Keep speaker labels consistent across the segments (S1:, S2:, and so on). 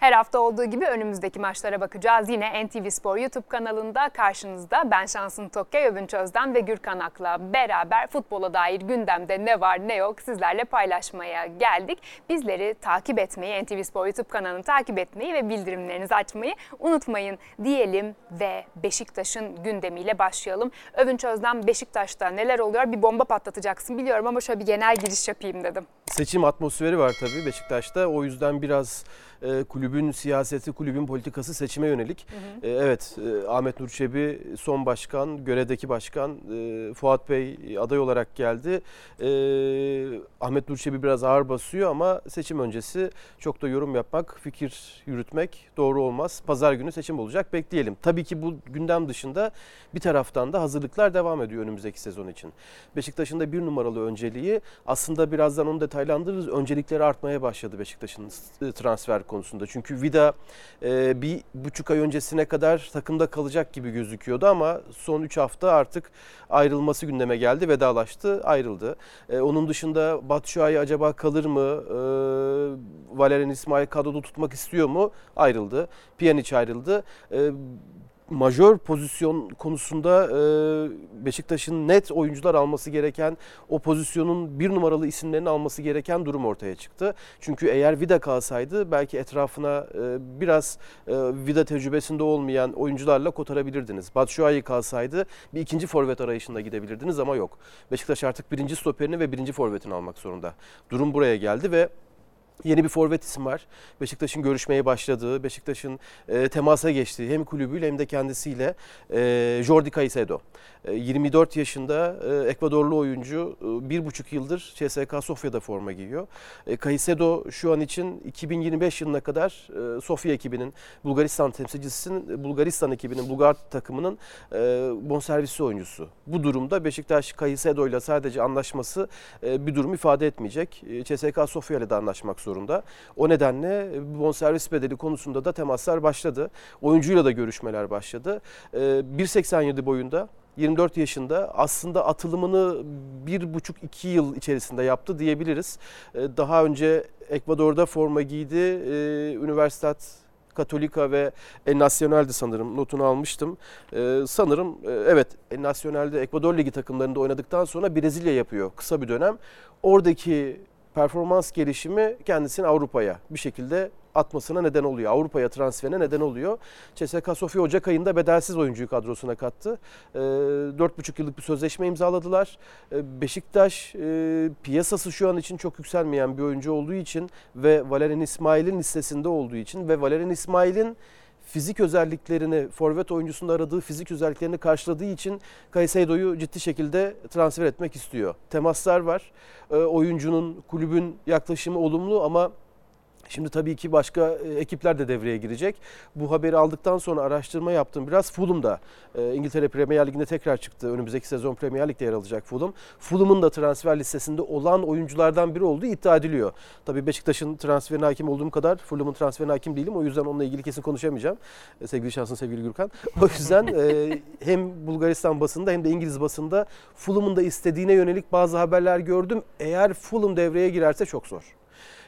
S1: Her hafta olduğu gibi önümüzdeki maçlara bakacağız. Yine NTV Spor YouTube kanalında karşınızda ben Şansın Tokke, Övünç Özden ve Gürkan Ak'la beraber futbola dair gündemde ne var ne yok sizlerle paylaşmaya geldik. Bizleri takip etmeyi, NTV Spor YouTube kanalını takip etmeyi ve bildirimlerinizi açmayı unutmayın diyelim ve Beşiktaş'ın gündemiyle başlayalım. Övünç Özden Beşiktaş'ta neler oluyor bir bomba patlatacaksın biliyorum ama şöyle bir genel giriş yapayım dedim.
S2: Seçim atmosferi var tabii Beşiktaş'ta. O yüzden biraz e, kulübün siyaseti, kulübün politikası seçime yönelik. Hı hı. E, evet e, Ahmet Nur Çebi son başkan, görevdeki başkan e, Fuat Bey aday olarak geldi. E, Ahmet Nur Çebi biraz ağır basıyor ama seçim öncesi çok da yorum yapmak, fikir yürütmek doğru olmaz. Pazar günü seçim olacak bekleyelim. Tabii ki bu gündem dışında bir taraftan da hazırlıklar devam ediyor önümüzdeki sezon için. Beşiktaş'ın da bir numaralı önceliği aslında birazdan onu detaylandırırız. Öncelikleri artmaya başladı Beşiktaş'ın transfer konusunda. Çünkü Vida e, bir buçuk ay öncesine kadar takımda kalacak gibi gözüküyordu ama son 3 hafta artık ayrılması gündeme geldi. Vedalaştı, ayrıldı. E, onun dışında Batshuayi acaba kalır mı? E, Valerian İsmail kadroda tutmak istiyor mu? Ayrıldı. Pjanic ayrıldı. E, majör pozisyon konusunda e, Beşiktaş'ın net oyuncular alması gereken o pozisyonun bir numaralı isimlerini alması gereken durum ortaya çıktı. Çünkü eğer Vida kalsaydı belki etrafına e, biraz e, Vida tecrübesinde olmayan oyuncularla kotarabilirdiniz. Batshuayi kalsaydı bir ikinci forvet arayışında gidebilirdiniz ama yok. Beşiktaş artık birinci stoperini ve birinci forvetini almak zorunda. Durum buraya geldi ve Yeni bir forvet isim var. Beşiktaş'ın görüşmeye başladığı, Beşiktaş'ın e, temasa geçtiği hem kulübüyle hem de kendisiyle e, Jordi Caicedo. E, 24 yaşında e, Ekvadorlu oyuncu e, bir buçuk yıldır CSK Sofya'da forma giyiyor. E, Caicedo şu an için 2025 yılına kadar e, Sofya ekibinin, Bulgaristan temsilcisinin, Bulgaristan ekibinin, Bulgar takımının e, bonservisi oyuncusu. Bu durumda Beşiktaş Caicedo ile sadece anlaşması e, bir durum ifade etmeyecek. E, CSK Sofya ile de anlaşmak zorunda zorunda. O nedenle bonservis bedeli konusunda da temaslar başladı. Oyuncuyla da görüşmeler başladı. 1.87 ee, boyunda 24 yaşında aslında atılımını bir buçuk iki yıl içerisinde yaptı diyebiliriz. Ee, daha önce Ekvador'da forma giydi. Ee, Üniversitat Katolika ve El Nacional'de sanırım notunu almıştım. Ee, sanırım e, evet El Nacional'de Ekvador Ligi takımlarında oynadıktan sonra Brezilya yapıyor kısa bir dönem. Oradaki performans gelişimi kendisini Avrupa'ya bir şekilde atmasına neden oluyor. Avrupa'ya transferine neden oluyor. CSKA Sofya Ocak ayında bedelsiz oyuncuyu kadrosuna kattı. E, ee, 4,5 yıllık bir sözleşme imzaladılar. E, Beşiktaş e, piyasası şu an için çok yükselmeyen bir oyuncu olduğu için ve Valerian İsmail'in listesinde olduğu için ve Valerian İsmail'in fizik özelliklerini, forvet oyuncusunda aradığı fizik özelliklerini karşıladığı için Caicedo'yu ciddi şekilde transfer etmek istiyor. Temaslar var. E, oyuncunun, kulübün yaklaşımı olumlu ama Şimdi tabii ki başka e, ekipler de devreye girecek. Bu haberi aldıktan sonra araştırma yaptım. Biraz Fulham'da e, İngiltere Premier Ligi'nde tekrar çıktı. Önümüzdeki sezon Premier Lig'de yer alacak Fulham. Fulham'ın da transfer listesinde olan oyunculardan biri olduğu iddia ediliyor. Tabii Beşiktaş'ın transferine hakim olduğum kadar Fulham'ın transferine hakim değilim. O yüzden onunla ilgili kesin konuşamayacağım. E, sevgili şansın sevgili Gürkan. O yüzden hem Bulgaristan basında hem de İngiliz basında Fulham'ın da istediğine yönelik bazı haberler gördüm. Eğer Fulham devreye girerse çok zor.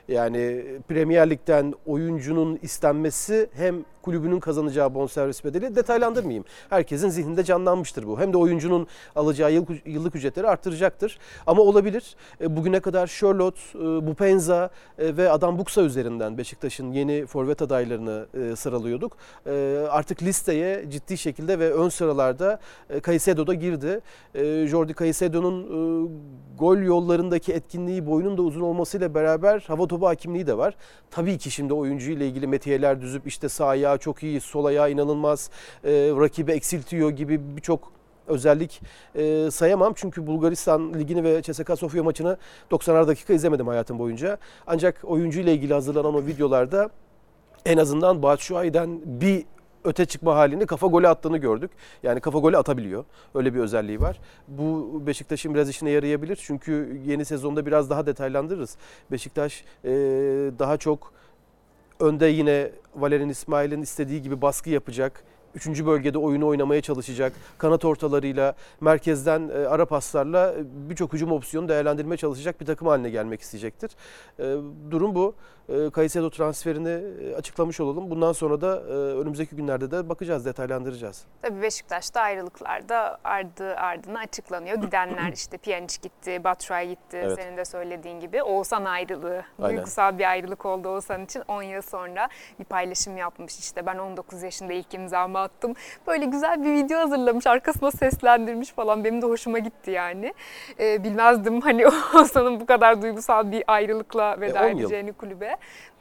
S2: Yani Premier Lig'den oyuncunun istenmesi hem kulübünün kazanacağı bonservis bedeli detaylandırmayayım. Herkesin zihninde canlanmıştır bu. Hem de oyuncunun alacağı yıllık ücretleri arttıracaktır. Ama olabilir. E, bugüne kadar Charlotte, e, Bupenza e, ve Adam Buksa üzerinden Beşiktaş'ın yeni forvet adaylarını sıralıyorduk. Artık listeye ciddi şekilde ve ön sıralarda Caicedo da girdi. Jordi Caicedo'nun gol yollarındaki etkinliği boyunun da uzun olmasıyla beraber hava topu hakimliği de var. Tabii ki şimdi oyuncu ile ilgili metiyeler düzüp işte sağ ayağı çok iyi, sol ayağı inanılmaz, e, rakibi eksiltiyor gibi birçok özellik e, sayamam. Çünkü Bulgaristan Ligi'ni ve CSKA Sofya maçını 90'ar dakika izlemedim hayatım boyunca. Ancak oyuncu ile ilgili hazırlanan o videolarda en azından Batshuayi'den bir öte çıkma halini kafa golü attığını gördük. Yani kafa golü atabiliyor. Öyle bir özelliği var. Bu Beşiktaş'ın biraz işine yarayabilir. Çünkü yeni sezonda biraz daha detaylandırırız. Beşiktaş e, daha çok önde yine Valerian İsmail'in istediği gibi baskı yapacak üçüncü bölgede oyunu oynamaya çalışacak. Kanat ortalarıyla, merkezden e, ara paslarla e, birçok hücum opsiyonu değerlendirmeye çalışacak bir takım haline gelmek isteyecektir. E, durum bu. E, Caicedo transferini e, açıklamış olalım. Bundan sonra da e, önümüzdeki günlerde de bakacağız, detaylandıracağız.
S1: Tabii Beşiktaş'ta ayrılıklar da ardı ardına açıklanıyor. Gidenler işte Pjanic gitti, Batshuayi gitti
S2: Evet.
S1: senin de söylediğin gibi. Oğuzhan ayrılığı,
S2: Aynen.
S1: duygusal bir ayrılık oldu Oğuzhan için. 10 yıl sonra bir paylaşım yapmış işte ben 19 yaşında ilk imzamı attım. Böyle güzel bir video hazırlamış, arkasına seslendirmiş falan. Benim de hoşuma gitti yani. Ee, bilmezdim hani Oğuzhan'ın bu kadar duygusal bir ayrılıkla veda
S2: E, 10 yıl.
S1: edeceğini kulübe.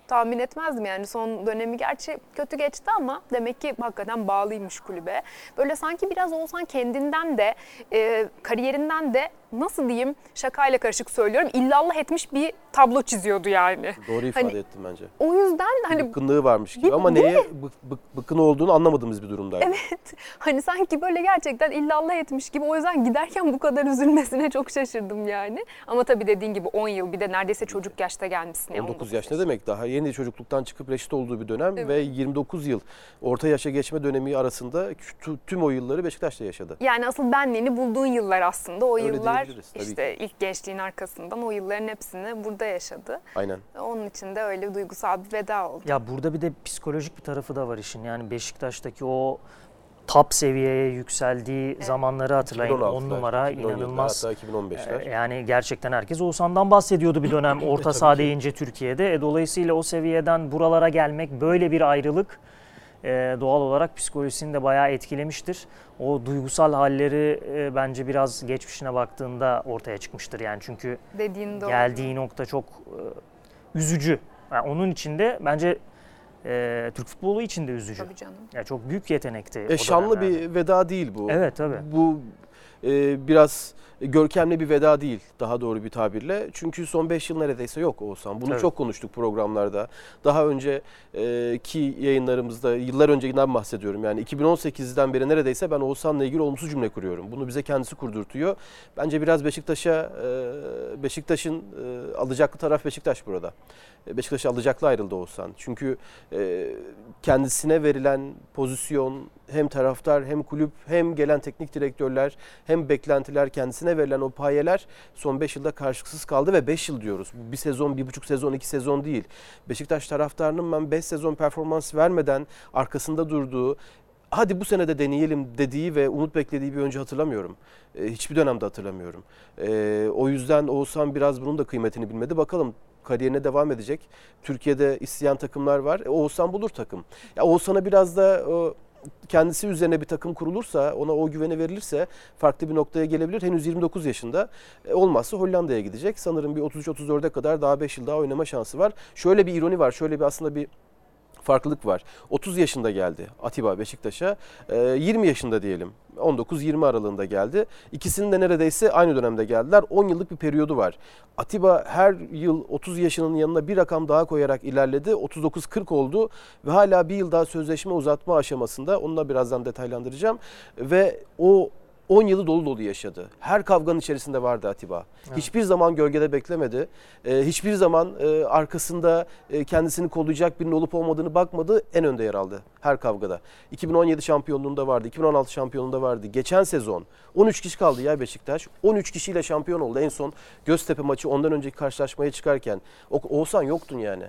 S1: Tahmin etmezdim yani son dönemi gerçi kötü geçti ama demek ki hakikaten bağlıymış kulübe. Böyle sanki biraz Oğuzhan kendinden de e, kariyerinden de nasıl diyeyim şakayla karışık söylüyorum illallah etmiş bir tablo çiziyordu yani.
S2: Doğru ifade
S1: Hani-
S2: ettim bence.
S1: O yüzden hani
S2: Bıkkınlığı varmış gibi
S1: Bir-
S2: ama neye bık, bık- bıkkın olduğunu anlamadığımız bir durumdaydı.
S1: Evet. Hani sanki böyle gerçekten illallah etmiş gibi. O yüzden giderken bu kadar üzülmesine çok şaşırdım yani. Ama tabii dediğin gibi 10 yıl bir de neredeyse çocuk yaşta gelmişsin. ya,
S2: 19 yaş ne demek daha yeni çocukluktan çıkıp reşit olduğu bir dönem
S1: Evet.
S2: ve 29 yıl orta yaşa geçme dönemi arasında tü- tüm o yılları Beşiktaş'ta yaşadı.
S1: Yani asıl benliğini bulduğun yıllar aslında. O
S2: Öyle
S1: yıllar
S2: tabii
S1: işte ilk gençliğin arkasından o yılların hepsini burada yaşadı.
S2: Aynen.
S1: Onun için de öyle duygusal bir veda oldu.
S3: Ya burada bir de psikolojik bir tarafı da var işin. Yani Beşiktaş'taki o top seviyeye yükseldiği zamanları hatırlayın. 10
S2: 2016'lar,
S3: numara
S2: 2017'ler,
S3: inanılmaz.
S2: Hatta 2015'ler.
S3: Ee, Yani gerçekten herkes Oğuzhan'dan bahsediyordu bir dönem orta
S2: tabii
S3: saha
S2: ki.
S3: deyince Türkiye'de. E, dolayısıyla o seviyeden buralara gelmek böyle bir ayrılık e, doğal olarak psikolojisini de bayağı etkilemiştir. O duygusal halleri e, bence biraz geçmişine baktığında ortaya çıkmıştır yani çünkü
S1: Dediğin doğru.
S3: geldiği nokta çok e, üzücü. Yani onun için de bence e, Türk futbolu için de üzücü.
S1: Tabii canım.
S3: Yani çok büyük yetenekti.
S2: E,
S3: dönemlerde.
S2: bir veda değil bu.
S3: Evet tabii.
S2: Bu e, biraz görkemli bir veda değil daha doğru bir tabirle. Çünkü son 5 yıl neredeyse yok Oğuzhan. Bunu
S3: Tabii.
S2: çok konuştuk programlarda. Daha önceki yayınlarımızda yıllar önceden bahsediyorum. Yani 2018'den beri neredeyse ben Oğuzhan'la ilgili olumsuz cümle kuruyorum. Bunu bize kendisi kurdurtuyor. Bence biraz Beşiktaş'a e, Beşiktaş'ın e, alacaklı taraf Beşiktaş burada. E, Beşiktaş'a alacaklı ayrıldı Oğuzhan. Çünkü e, kendisine verilen pozisyon hem taraftar hem kulüp hem gelen teknik direktörler hem beklentiler kendisine verilen o payeler son 5 yılda karşılıksız kaldı ve 5 yıl diyoruz. Bu bir sezon, bir buçuk sezon, iki sezon değil. Beşiktaş taraftarının ben 5 sezon performans vermeden arkasında durduğu hadi bu sene de deneyelim dediği ve umut beklediği bir önce hatırlamıyorum. E, hiçbir dönemde hatırlamıyorum. E, o yüzden Oğuzhan biraz bunun da kıymetini bilmedi. Bakalım kariyerine devam edecek. Türkiye'de isteyen takımlar var. E, Oğuzhan bulur takım. Ya Oğuzhan'a biraz da o, kendisi üzerine bir takım kurulursa, ona o güveni verilirse farklı bir noktaya gelebilir. Henüz 29 yaşında. E, olmazsa Hollanda'ya gidecek. Sanırım bir 33-34'e kadar daha 5 yıl daha oynama şansı var. Şöyle bir ironi var. Şöyle bir aslında bir farklılık var. 30 yaşında geldi Atiba Beşiktaş'a. Ee, 20 yaşında diyelim. 19-20 aralığında geldi. İkisinin de neredeyse aynı dönemde geldiler. 10 yıllık bir periyodu var. Atiba her yıl 30 yaşının yanına bir rakam daha koyarak ilerledi. 39-40 oldu ve hala bir yıl daha sözleşme uzatma aşamasında. Onu da birazdan detaylandıracağım. Ve o 10 yılı dolu dolu yaşadı. Her kavganın içerisinde vardı Atiba. Hiçbir zaman gölgede beklemedi. Ee, hiçbir zaman e, arkasında e, kendisini kollayacak birinin olup olmadığını bakmadı. En önde yer aldı her kavgada. 2017 şampiyonluğunda vardı, 2016 şampiyonluğunda vardı. Geçen sezon 13 kişi kaldı ya Beşiktaş. 13 kişiyle şampiyon oldu. En son Göztepe maçı ondan önceki karşılaşmaya çıkarken. O, Oğuzhan yoktun yani.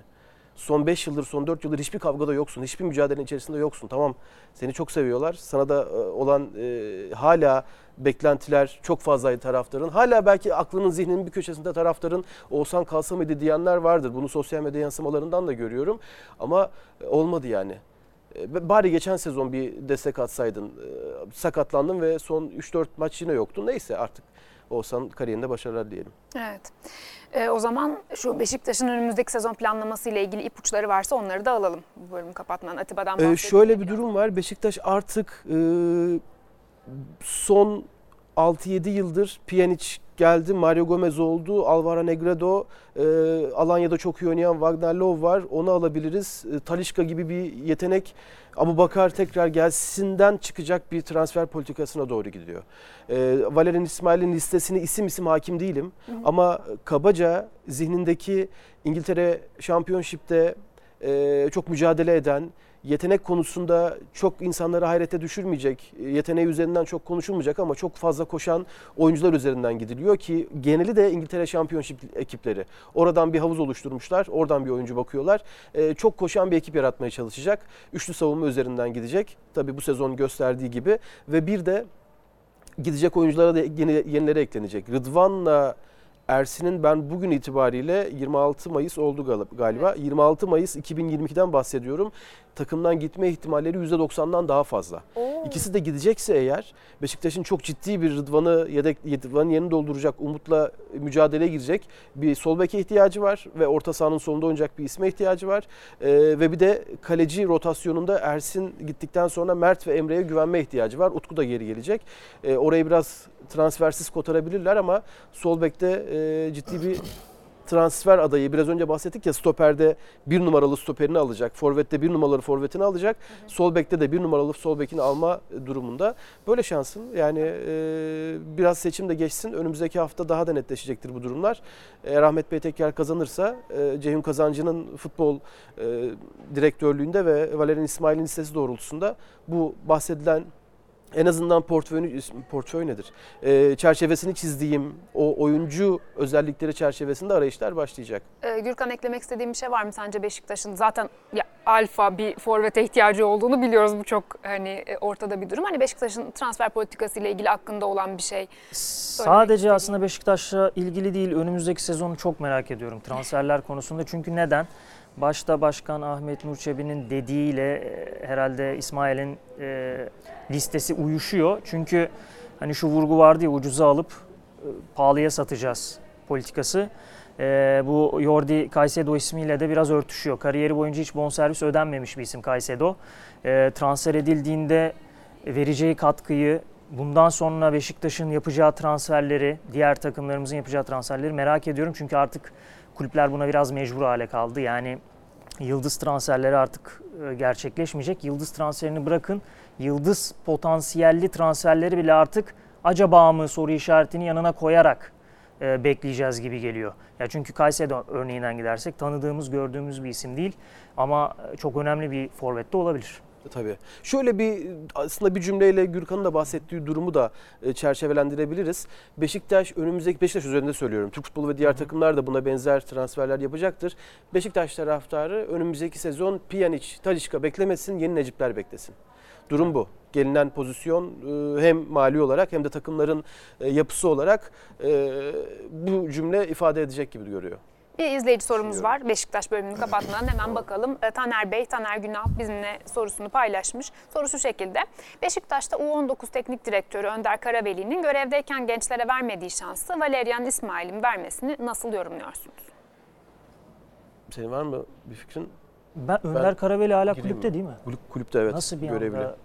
S2: Son 5 yıldır, son 4 yıldır hiçbir kavgada yoksun. Hiçbir mücadelenin içerisinde yoksun. Tamam seni çok seviyorlar. Sana da e, olan e, hala beklentiler çok fazlaydı taraftarın. Hala belki aklının zihninin bir köşesinde taraftarın Oğuzhan kalsa mıydı diyenler vardır. Bunu sosyal medya yansımalarından da görüyorum. Ama e, olmadı yani. E, Bari geçen sezon bir destek atsaydın. Sakatlandın ve son 3-4 maç yine yoktun. Neyse artık Oğuzhan kariyerinde başarılar diyelim.
S1: Evet. Ee, o zaman şu Beşiktaş'ın önümüzdeki sezon planlaması ile ilgili ipuçları varsa onları da alalım. Bu bölümü kapatmadan Atiba'dan
S2: Ee,
S1: bahsettik.
S2: şöyle bir durum var. Beşiktaş artık e, son 6-7 yıldır Pjanic geldi, Mario Gomez oldu, Alvaro Negredo, e, Alanya'da çok iyi oynayan Wagner Love var. Onu alabiliriz. E, Talişka gibi bir yetenek Abu Bakar tekrar gelsinden çıkacak bir transfer politikasına doğru gidiyor. E, Valerian İsmail'in listesine isim isim hakim değilim. Ama kabaca zihnindeki İngiltere Championship'te e, çok mücadele eden, yetenek konusunda çok insanları hayrete düşürmeyecek, yeteneği üzerinden çok konuşulmayacak ama çok fazla koşan oyuncular üzerinden gidiliyor ki geneli de İngiltere Championship ekipleri. Oradan bir havuz oluşturmuşlar, oradan bir oyuncu bakıyorlar. Ee, çok koşan bir ekip yaratmaya çalışacak. Üçlü savunma üzerinden gidecek. Tabii bu sezon gösterdiği gibi ve bir de gidecek oyunculara da yeni, yenileri eklenecek. Rıdvan'la Ersin'in ben bugün itibariyle 26 Mayıs oldu galiba. 26 Mayıs 2022'den bahsediyorum. Takımdan gitme ihtimalleri %90'dan daha fazla. Oo. İkisi de gidecekse eğer Beşiktaş'ın çok ciddi bir Rıdvan'ı yedek Rıdvan'ın yerini dolduracak Umut'la mücadeleye girecek bir sol beke ihtiyacı var ve orta sahanın sonunda oynayacak bir isme ihtiyacı var. Ee, ve bir de kaleci rotasyonunda Ersin gittikten sonra Mert ve Emre'ye güvenme ihtiyacı var. Utku da geri gelecek. Ee, orayı biraz transfersiz kotarabilirler ama sol bekte e, ciddi bir transfer adayı. Biraz önce bahsettik ya stoperde bir numaralı stoperini alacak. Forvet'te bir numaralı forvetini alacak. Hı hı. Sol bekte de bir numaralı sol bekini alma durumunda. Böyle şansın. Yani e, biraz seçim de geçsin. Önümüzdeki hafta daha da netleşecektir bu durumlar. Eğer Ahmet Bey tekrar kazanırsa e, Ceyhun Kazancı'nın futbol e, direktörlüğünde ve Valerian İsmail'in listesi doğrultusunda bu bahsedilen en azından portföyünü, portföy nedir? Ee, çerçevesini çizdiğim o oyuncu özellikleri çerçevesinde arayışlar başlayacak.
S1: Ee, Gürkan eklemek istediğim bir şey var mı sence Beşiktaş'ın? Zaten ya, alfa bir forvete ihtiyacı olduğunu biliyoruz. Bu çok hani e, ortada bir durum. Hani Beşiktaş'ın transfer politikası ile ilgili hakkında olan bir şey.
S3: Sadece aslında Beşiktaş'la ilgili değil. Önümüzdeki sezonu çok merak ediyorum transferler konusunda. Çünkü neden? Başta Başkan Ahmet Nurçebi'nin dediğiyle e, herhalde İsmail'in e, listesi uyuşuyor. Çünkü hani şu vurgu vardı ya ucuza alıp e, pahalıya satacağız politikası. E, bu Jordi Caicedo ismiyle de biraz örtüşüyor. Kariyeri boyunca hiç bonservis ödenmemiş bir isim Caicedo. E, transfer edildiğinde vereceği katkıyı, bundan sonra Beşiktaş'ın yapacağı transferleri, diğer takımlarımızın yapacağı transferleri merak ediyorum. Çünkü artık kulüpler buna biraz mecbur hale kaldı. Yani yıldız transferleri artık e, gerçekleşmeyecek. Yıldız transferini bırakın. Yıldız potansiyelli transferleri bile artık acaba mı soru işaretini yanına koyarak e, bekleyeceğiz gibi geliyor. Ya çünkü Kayseri örneğinden gidersek tanıdığımız, gördüğümüz bir isim değil ama çok önemli bir forvette olabilir.
S2: Tabii. Şöyle bir aslında bir cümleyle Gürkan'ın da bahsettiği durumu da e, çerçevelendirebiliriz. Beşiktaş önümüzdeki Beşiktaş üzerinde söylüyorum. Türk futbolu ve diğer takımlar da buna benzer transferler yapacaktır. Beşiktaş taraftarı önümüzdeki sezon Pjanic, Talisca beklemesin, yeni Necipler beklesin. Durum bu. Gelinen pozisyon e, hem mali olarak hem de takımların e, yapısı olarak bu cümle ifade edecek gibi görüyor.
S1: Bir izleyici sorumuz var. Beşiktaş bölümünü kapatmadan hemen bakalım. E, Taner Bey, Taner Günal bizimle sorusunu paylaşmış. Soru şu şekilde. Beşiktaş'ta U19 Teknik Direktörü Önder Karaveli'nin görevdeyken gençlere vermediği şansı Valerian İsmail'in vermesini nasıl yorumluyorsunuz?
S2: Senin var mı bir fikrin?
S3: Ben Önder ben Karaveli hala kulüpte mi? değil mi?
S2: Kulüpte evet.
S3: Nasıl bir görevli. anda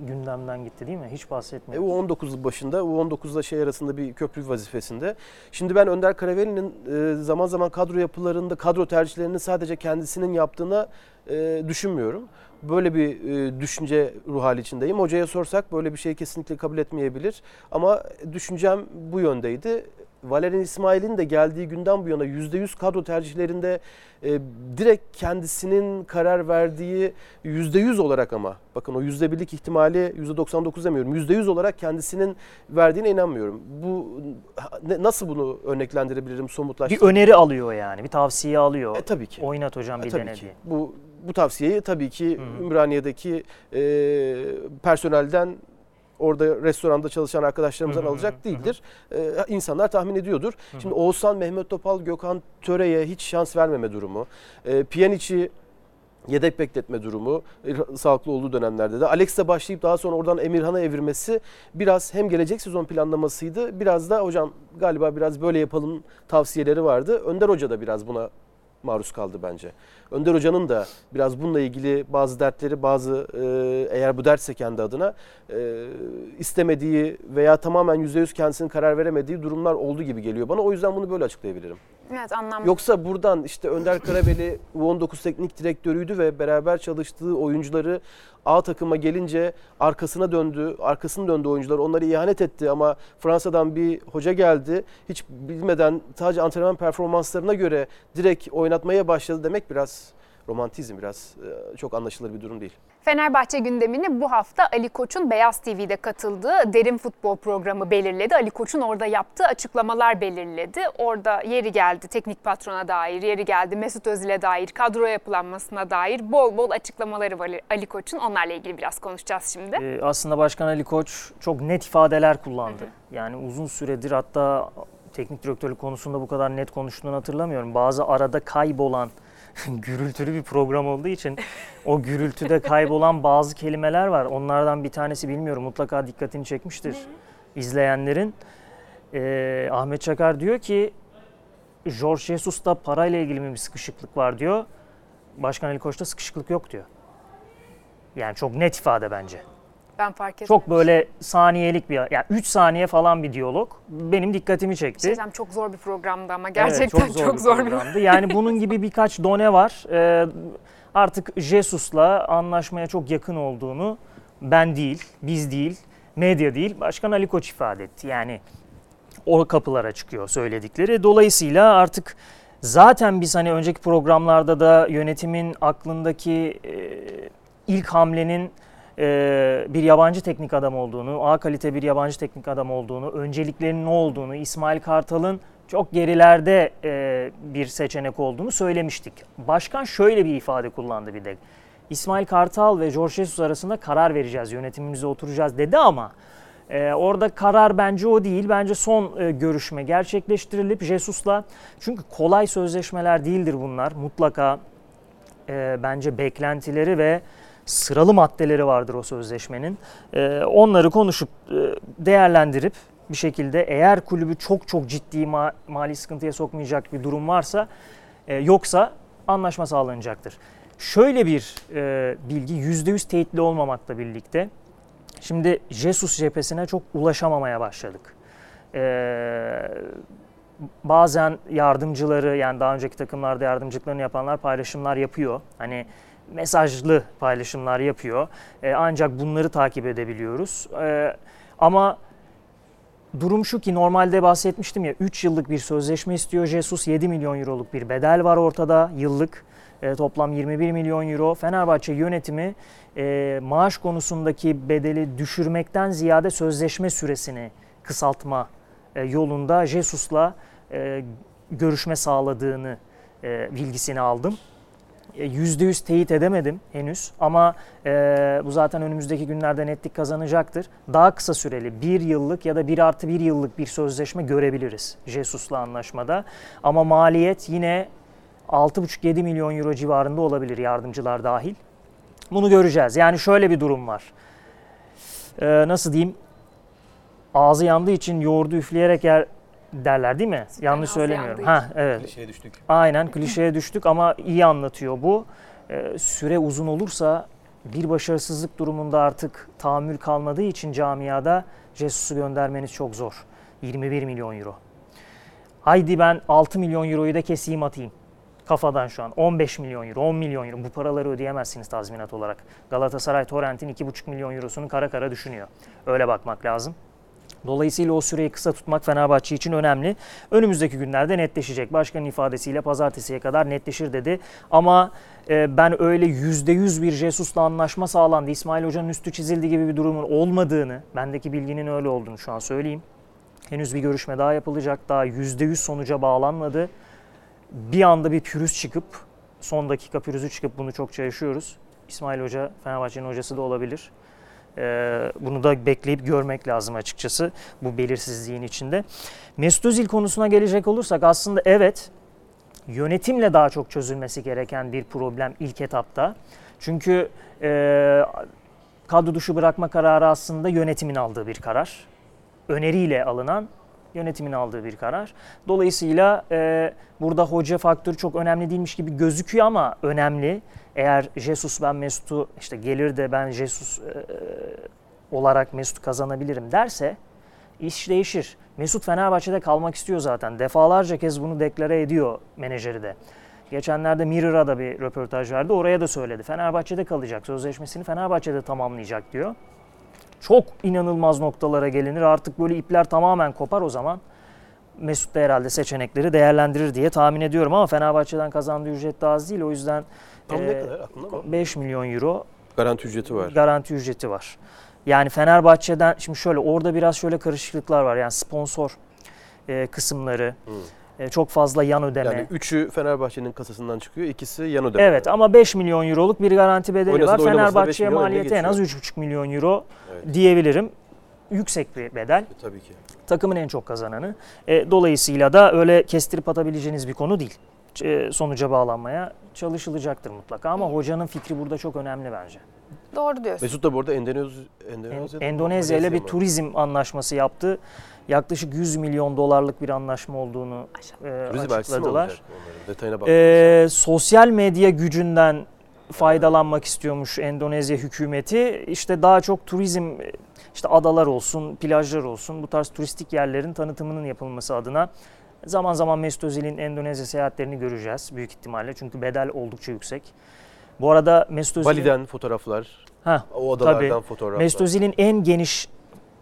S3: gündemden gitti değil mi? Hiç bahsetmiyoruz.
S2: E, U19 başında, U19'la şey arasında bir köprü vazifesinde. Şimdi ben Önder Karaveli'nin e, zaman zaman kadro yapılarında, kadro tercihlerini sadece kendisinin yaptığına e, düşünmüyorum. Böyle bir e, düşünce ruh hali içindeyim. Hocaya sorsak böyle bir şey kesinlikle kabul etmeyebilir. Ama düşüncem bu yöndeydi. Valerian İsmail'in de geldiği günden bu yana %100 kadro tercihlerinde e, direkt kendisinin karar verdiği %100 olarak ama bakın o %1'lik ihtimali %99 demiyorum. %100 olarak kendisinin verdiğine inanmıyorum. Bu ne, nasıl bunu örneklendirebilirim, somutlaştırabilirim?
S3: Bir öneri alıyor yani, bir tavsiye alıyor.
S2: E, tabii ki.
S3: Oynat hocam e, bir
S2: e, tabii
S3: dene
S2: ki. Bu bu tavsiyeyi tabii ki Hı-hı. Ümraniye'deki e, personelden orada restoranda çalışan arkadaşlarımızdan alacak değildir. Ee, insanlar tahmin ediyordur. Şimdi Oğuzhan, Mehmet Topal, Gökhan Töre'ye hiç şans vermeme durumu. Ee, Pjanic'i yedek bekletme durumu e, sağlıklı olduğu dönemlerde de. Alex'le başlayıp daha sonra oradan Emirhan'a evirmesi biraz hem gelecek sezon planlamasıydı. Biraz da hocam galiba biraz böyle yapalım tavsiyeleri vardı. Önder Hoca da biraz buna maruz kaldı bence. Önder Hoca'nın da biraz bununla ilgili bazı dertleri, bazı e, eğer bu dertse kendi adına e, istemediği veya tamamen %100 kendisinin karar veremediği durumlar oldu gibi geliyor bana. O yüzden bunu böyle açıklayabilirim.
S1: Evet anlamlı.
S2: Yoksa buradan işte Önder Karabeli U19 teknik direktörüydü ve beraber çalıştığı oyuncuları A takıma gelince arkasına döndü, arkasını döndü oyuncular. Onları ihanet etti ama Fransa'dan bir hoca geldi. Hiç bilmeden sadece antrenman performanslarına göre direkt oynatmaya başladı demek biraz romantizm biraz e, çok anlaşılır bir durum değil.
S1: Fenerbahçe gündemini bu hafta Ali Koç'un Beyaz TV'de katıldığı Derin Futbol programı belirledi. Ali Koç'un orada yaptığı açıklamalar belirledi. Orada yeri geldi teknik patrona dair, yeri geldi Mesut Özil'e dair, kadro yapılanmasına dair bol bol açıklamaları var Ali Koç'un. Onlarla ilgili biraz konuşacağız şimdi.
S3: Ee, aslında Başkan Ali Koç çok net ifadeler kullandı. Yani uzun süredir hatta teknik direktörlük konusunda bu kadar net konuştuğunu hatırlamıyorum. Bazı arada kaybolan gürültülü bir program olduğu için o gürültüde kaybolan bazı kelimeler var. Onlardan bir tanesi bilmiyorum mutlaka dikkatini çekmiştir izleyenlerin. Ee, Ahmet Çakar diyor ki George Jesus'ta parayla ilgili mi bir sıkışıklık var diyor. Başkan Ali Koç'ta sıkışıklık yok diyor. Yani çok net ifade bence.
S1: Ben fark ettim.
S3: Çok böyle saniyelik bir, yani 3 saniye falan bir diyalog benim dikkatimi çekti.
S1: Şey çok zor bir programdı ama gerçekten
S3: evet, çok zor,
S1: çok
S3: bir
S1: zor
S3: programdı. Yani bunun gibi birkaç done var. Ee, artık Jesus'la anlaşmaya çok yakın olduğunu ben değil, biz değil, medya değil, Başkan Ali Koç ifade etti. Yani o kapılara çıkıyor söyledikleri. Dolayısıyla artık zaten biz hani önceki programlarda da yönetimin aklındaki e, ilk hamlenin e, bir yabancı teknik adam olduğunu, A kalite bir yabancı teknik adam olduğunu, önceliklerinin ne olduğunu, İsmail Kartal'ın çok gerilerde e, bir seçenek olduğunu söylemiştik. Başkan şöyle bir ifade kullandı bir de. İsmail Kartal ve George Jesus arasında karar vereceğiz, yönetimimize oturacağız dedi ama ee, orada karar bence o değil. Bence son e, görüşme gerçekleştirilip Jesus'la çünkü kolay sözleşmeler değildir bunlar. Mutlaka e, bence beklentileri ve sıralı maddeleri vardır o sözleşmenin. E, onları konuşup e, değerlendirip bir şekilde eğer kulübü çok çok ciddi ma- mali sıkıntıya sokmayacak bir durum varsa e, yoksa anlaşma sağlanacaktır. Şöyle bir e, bilgi %100 teyitli olmamakla birlikte Şimdi Jesus cephesine çok ulaşamamaya başladık. Ee, bazen yardımcıları yani daha önceki takımlarda yardımcılıklarını yapanlar paylaşımlar yapıyor. Hani mesajlı paylaşımlar yapıyor. Ee, ancak bunları takip edebiliyoruz. Ee, ama durum şu ki normalde bahsetmiştim ya 3 yıllık bir sözleşme istiyor Jesus. 7 milyon euroluk bir bedel var ortada yıllık. E, toplam 21 milyon euro. Fenerbahçe yönetimi e, maaş konusundaki bedeli düşürmekten ziyade sözleşme süresini kısaltma e, yolunda Jesus'la e, görüşme sağladığını e, bilgisini aldım. %100 e, teyit edemedim henüz ama e, bu zaten önümüzdeki günlerde netlik kazanacaktır. Daha kısa süreli bir yıllık ya da bir artı bir yıllık bir sözleşme görebiliriz Jesus'la anlaşmada. Ama maliyet yine 6,5-7 milyon euro civarında olabilir yardımcılar dahil. Bunu göreceğiz. Yani şöyle bir durum var. Ee, nasıl diyeyim? Ağzı yandığı için yoğurdu üfleyerek yer derler değil mi?
S1: Süper
S3: Yanlış söylemiyorum. Ha evet.
S2: Klişeye düştük.
S3: Aynen klişeye düştük ama iyi anlatıyor bu. Ee, süre uzun olursa bir başarısızlık durumunda artık tahammül kalmadığı için camiada Jesus'u göndermeniz çok zor. 21 milyon euro. Haydi ben 6 milyon euroyu da keseyim atayım kafadan şu an 15 milyon euro, 10 milyon euro bu paraları ödeyemezsiniz tazminat olarak. Galatasaray Torrent'in 2,5 milyon eurosunu kara kara düşünüyor. Öyle bakmak lazım. Dolayısıyla o süreyi kısa tutmak Fenerbahçe için önemli. Önümüzdeki günlerde netleşecek. Başkanın ifadesiyle pazartesiye kadar netleşir dedi. Ama e, ben öyle %100 bir Jesus'la anlaşma sağlandı. İsmail Hoca'nın üstü çizildi gibi bir durumun olmadığını, bendeki bilginin öyle olduğunu şu an söyleyeyim. Henüz bir görüşme daha yapılacak. Daha %100 sonuca bağlanmadı bir anda bir pürüz çıkıp son dakika pürüzü çıkıp bunu çokça yaşıyoruz. İsmail Hoca Fenerbahçe'nin hocası da olabilir. Ee, bunu da bekleyip görmek lazım açıkçası bu belirsizliğin içinde. Mesut Özil konusuna gelecek olursak aslında evet yönetimle daha çok çözülmesi gereken bir problem ilk etapta. Çünkü e, kadro dışı bırakma kararı aslında yönetimin aldığı bir karar. Öneriyle alınan yönetimin aldığı bir karar. Dolayısıyla e, burada hoca faktörü çok önemli değilmiş gibi gözüküyor ama önemli. Eğer Jesus ben Mesut'u işte gelir de ben Jesus e, olarak Mesut kazanabilirim derse iş değişir. Mesut Fenerbahçe'de kalmak istiyor zaten. Defalarca kez bunu deklare ediyor menajeri de. Geçenlerde Mirror'a da bir röportaj verdi. Oraya da söyledi. Fenerbahçe'de kalacak. Sözleşmesini Fenerbahçe'de tamamlayacak diyor çok inanılmaz noktalara gelinir. Artık böyle ipler tamamen kopar o zaman. Mesut da herhalde seçenekleri değerlendirir diye tahmin ediyorum ama Fenerbahçe'den kazandığı ücret de az değil. O yüzden
S2: Tam
S3: e,
S2: ne kadar aklında mı?
S3: 5 milyon euro
S2: Garanti ücreti var.
S3: garanti ücreti var. Yani Fenerbahçe'den şimdi şöyle orada biraz şöyle karışıklıklar var. Yani sponsor e, kısımları,
S2: Hı.
S3: E, çok fazla yan ödeme.
S2: Yani üçü Fenerbahçe'nin kasasından çıkıyor, ikisi yan ödeme.
S3: Evet ama 5 milyon euroluk bir garanti bedeli
S2: Oynasa
S3: var.
S2: da oynamasa da 5
S3: Fenerbahçe'ye maliyeti en az 3,5 milyon euro
S2: Evet.
S3: diyebilirim. Yüksek bir bedel.
S2: E, Tabii ki.
S3: Takımın en çok kazananı. E, dolayısıyla da öyle kestirip atabileceğiniz bir konu değil. E, sonuca bağlanmaya çalışılacaktır mutlaka ama hocanın fikri burada çok önemli bence.
S1: Doğru diyorsun.
S2: Mesut da bu arada Endonez
S3: En-
S2: Endonezya'da
S3: Endonezya ile bir turizm anlaşması yaptı. Yaklaşık 100 milyon dolarlık bir anlaşma olduğunu e,
S2: Turizm
S3: açıkladılar.
S2: Detayına bak.
S3: Ee, sosyal medya gücünden faydalanmak istiyormuş Endonezya hükümeti. İşte daha çok turizm işte adalar olsun, plajlar olsun bu tarz turistik yerlerin tanıtımının yapılması adına zaman zaman Mesut Özil'in Endonezya seyahatlerini göreceğiz büyük ihtimalle. Çünkü bedel oldukça yüksek. Bu arada Mesut Özil'in
S2: Bali'den fotoğraflar,
S3: Ha,
S2: o adalardan
S3: tabii.
S2: fotoğraflar.
S3: Mesut Özil'in en geniş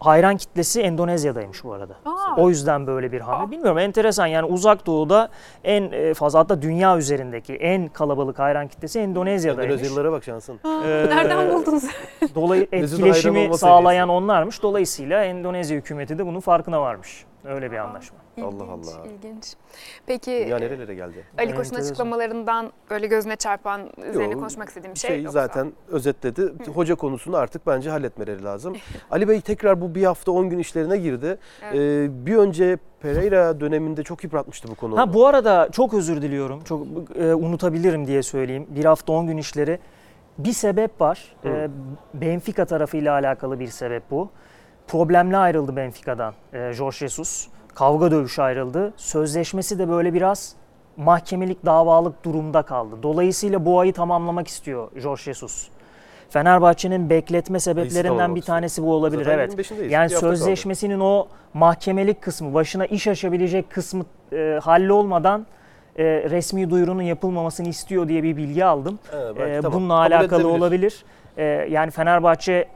S3: hayran kitlesi Endonezya'daymış bu arada.
S1: Aa.
S3: O yüzden böyle bir hamle. Bilmiyorum enteresan yani uzak doğuda en e, fazla hatta dünya üzerindeki en kalabalık hayran kitlesi Endonezya'daymış.
S2: Endonezyalılara bak şansın.
S3: Ee,
S1: Nereden buldunuz?
S3: Dolayı
S2: Mesut'un hayran
S3: etkileşimi sağlayan
S2: seviyesi.
S3: onlarmış. Dolayısıyla Endonezya hükümeti de bunun farkına varmış. Öyle bir anlaşma.
S2: Allah
S1: İlginç,
S2: Allah.
S1: İlginç. Peki
S2: Dünya nerelere geldi?
S1: Ali Koç'un açıklamalarından böyle gözüne çarpan, üzerine
S2: Yok,
S1: konuşmak istediğim bir
S2: Şey,
S1: şey yoksa.
S2: zaten özetledi. Hoca konusunu artık bence halletmeleri lazım. Ali Bey tekrar bu bir hafta 10 gün işlerine girdi.
S1: Evet.
S2: Ee, bir önce Pereira döneminde çok yıpratmıştı bu konu.
S3: Ha bu arada çok özür diliyorum. Çok e, unutabilirim diye söyleyeyim. Bir hafta 10 gün işleri. Bir sebep var.
S2: Hı.
S3: E, Benfica tarafıyla alakalı bir sebep bu. Problemli ayrıldı Benfica'dan e, Jorge Jesus. Kavga dövüş ayrıldı. Sözleşmesi de böyle biraz mahkemelik davalık durumda kaldı. Dolayısıyla bu ayı tamamlamak istiyor Jorge Jesus. Fenerbahçe'nin bekletme sebeplerinden bir tanesi bu olabilir.
S2: Zaten
S3: evet.
S2: 25'indeyiz.
S3: Yani
S2: kaldı.
S3: sözleşmesinin o mahkemelik kısmı, başına iş açabilecek kısmı e, hallolmadan e, resmi duyurunun yapılmamasını istiyor diye bir bilgi aldım.
S2: Evet, belki
S3: E,
S2: tamam.
S3: bununla
S2: Kabul
S3: alakalı
S2: edilebilir.
S3: olabilir. E, yani Fenerbahçe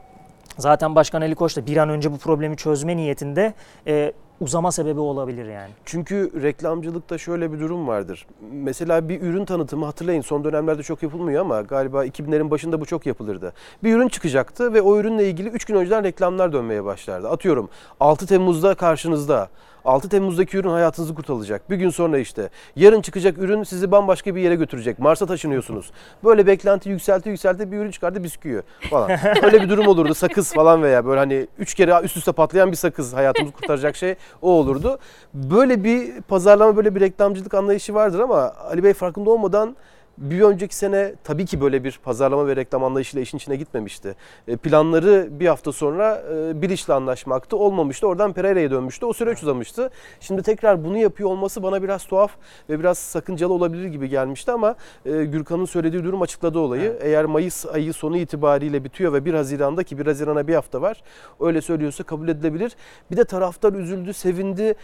S3: zaten Başkan Ali Koç da bir an önce bu problemi çözme niyetinde e, uzama sebebi olabilir yani.
S2: Çünkü reklamcılıkta şöyle bir durum vardır. Mesela bir ürün tanıtımı hatırlayın son dönemlerde çok yapılmıyor ama galiba 2000'lerin başında bu çok yapılırdı. Bir ürün çıkacaktı ve o ürünle ilgili 3 gün önceden reklamlar dönmeye başlardı. Atıyorum 6 Temmuz'da karşınızda. 6 Temmuz'daki ürün hayatınızı kurtaracak. Bir gün sonra işte. Yarın çıkacak ürün sizi bambaşka bir yere götürecek. Mars'a taşınıyorsunuz. Böyle beklenti yükselti yükselti bir ürün çıkardı bisküvi falan. Öyle bir durum olurdu. Sakız falan veya böyle hani 3 kere üst üste patlayan bir sakız hayatımızı kurtaracak şey o olurdu. Böyle bir pazarlama böyle bir reklamcılık anlayışı vardır ama Ali Bey farkında olmadan bir önceki sene tabii ki böyle bir pazarlama ve reklam anlayışıyla işin içine gitmemişti. E, Planları bir hafta sonra e, bir işle anlaşmaktı. Olmamıştı. Oradan Pereira'ya dönmüştü. O süreç uzamıştı. Şimdi tekrar bunu yapıyor olması bana biraz tuhaf ve biraz sakıncalı olabilir gibi gelmişti ama e, Gürkan'ın söylediği durum açıkladı olayı.
S3: Evet.
S2: Eğer Mayıs ayı sonu itibariyle bitiyor ve 1 Haziran'da ki 1 Haziran'a bir hafta var. Öyle söylüyorsa kabul edilebilir. Bir de taraftar üzüldü, sevindi.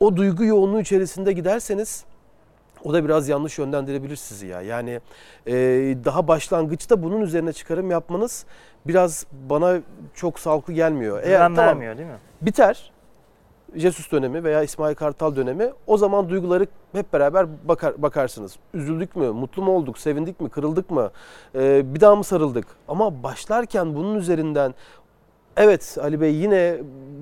S2: O duygu yoğunluğu içerisinde giderseniz o da biraz yanlış yönlendirebilir sizi ya. Yani e, daha başlangıçta bunun üzerine çıkarım yapmanız biraz bana çok sağlıklı gelmiyor. Eğer tamam,
S3: vermiyor değil mi?
S2: biter Jesus dönemi veya İsmail Kartal dönemi o zaman duyguları hep beraber bakar, bakarsınız. Üzüldük mü, mutlu mu olduk, sevindik mi, kırıldık mı, Ee, bir daha mı sarıldık? Ama başlarken bunun üzerinden Evet Ali Bey yine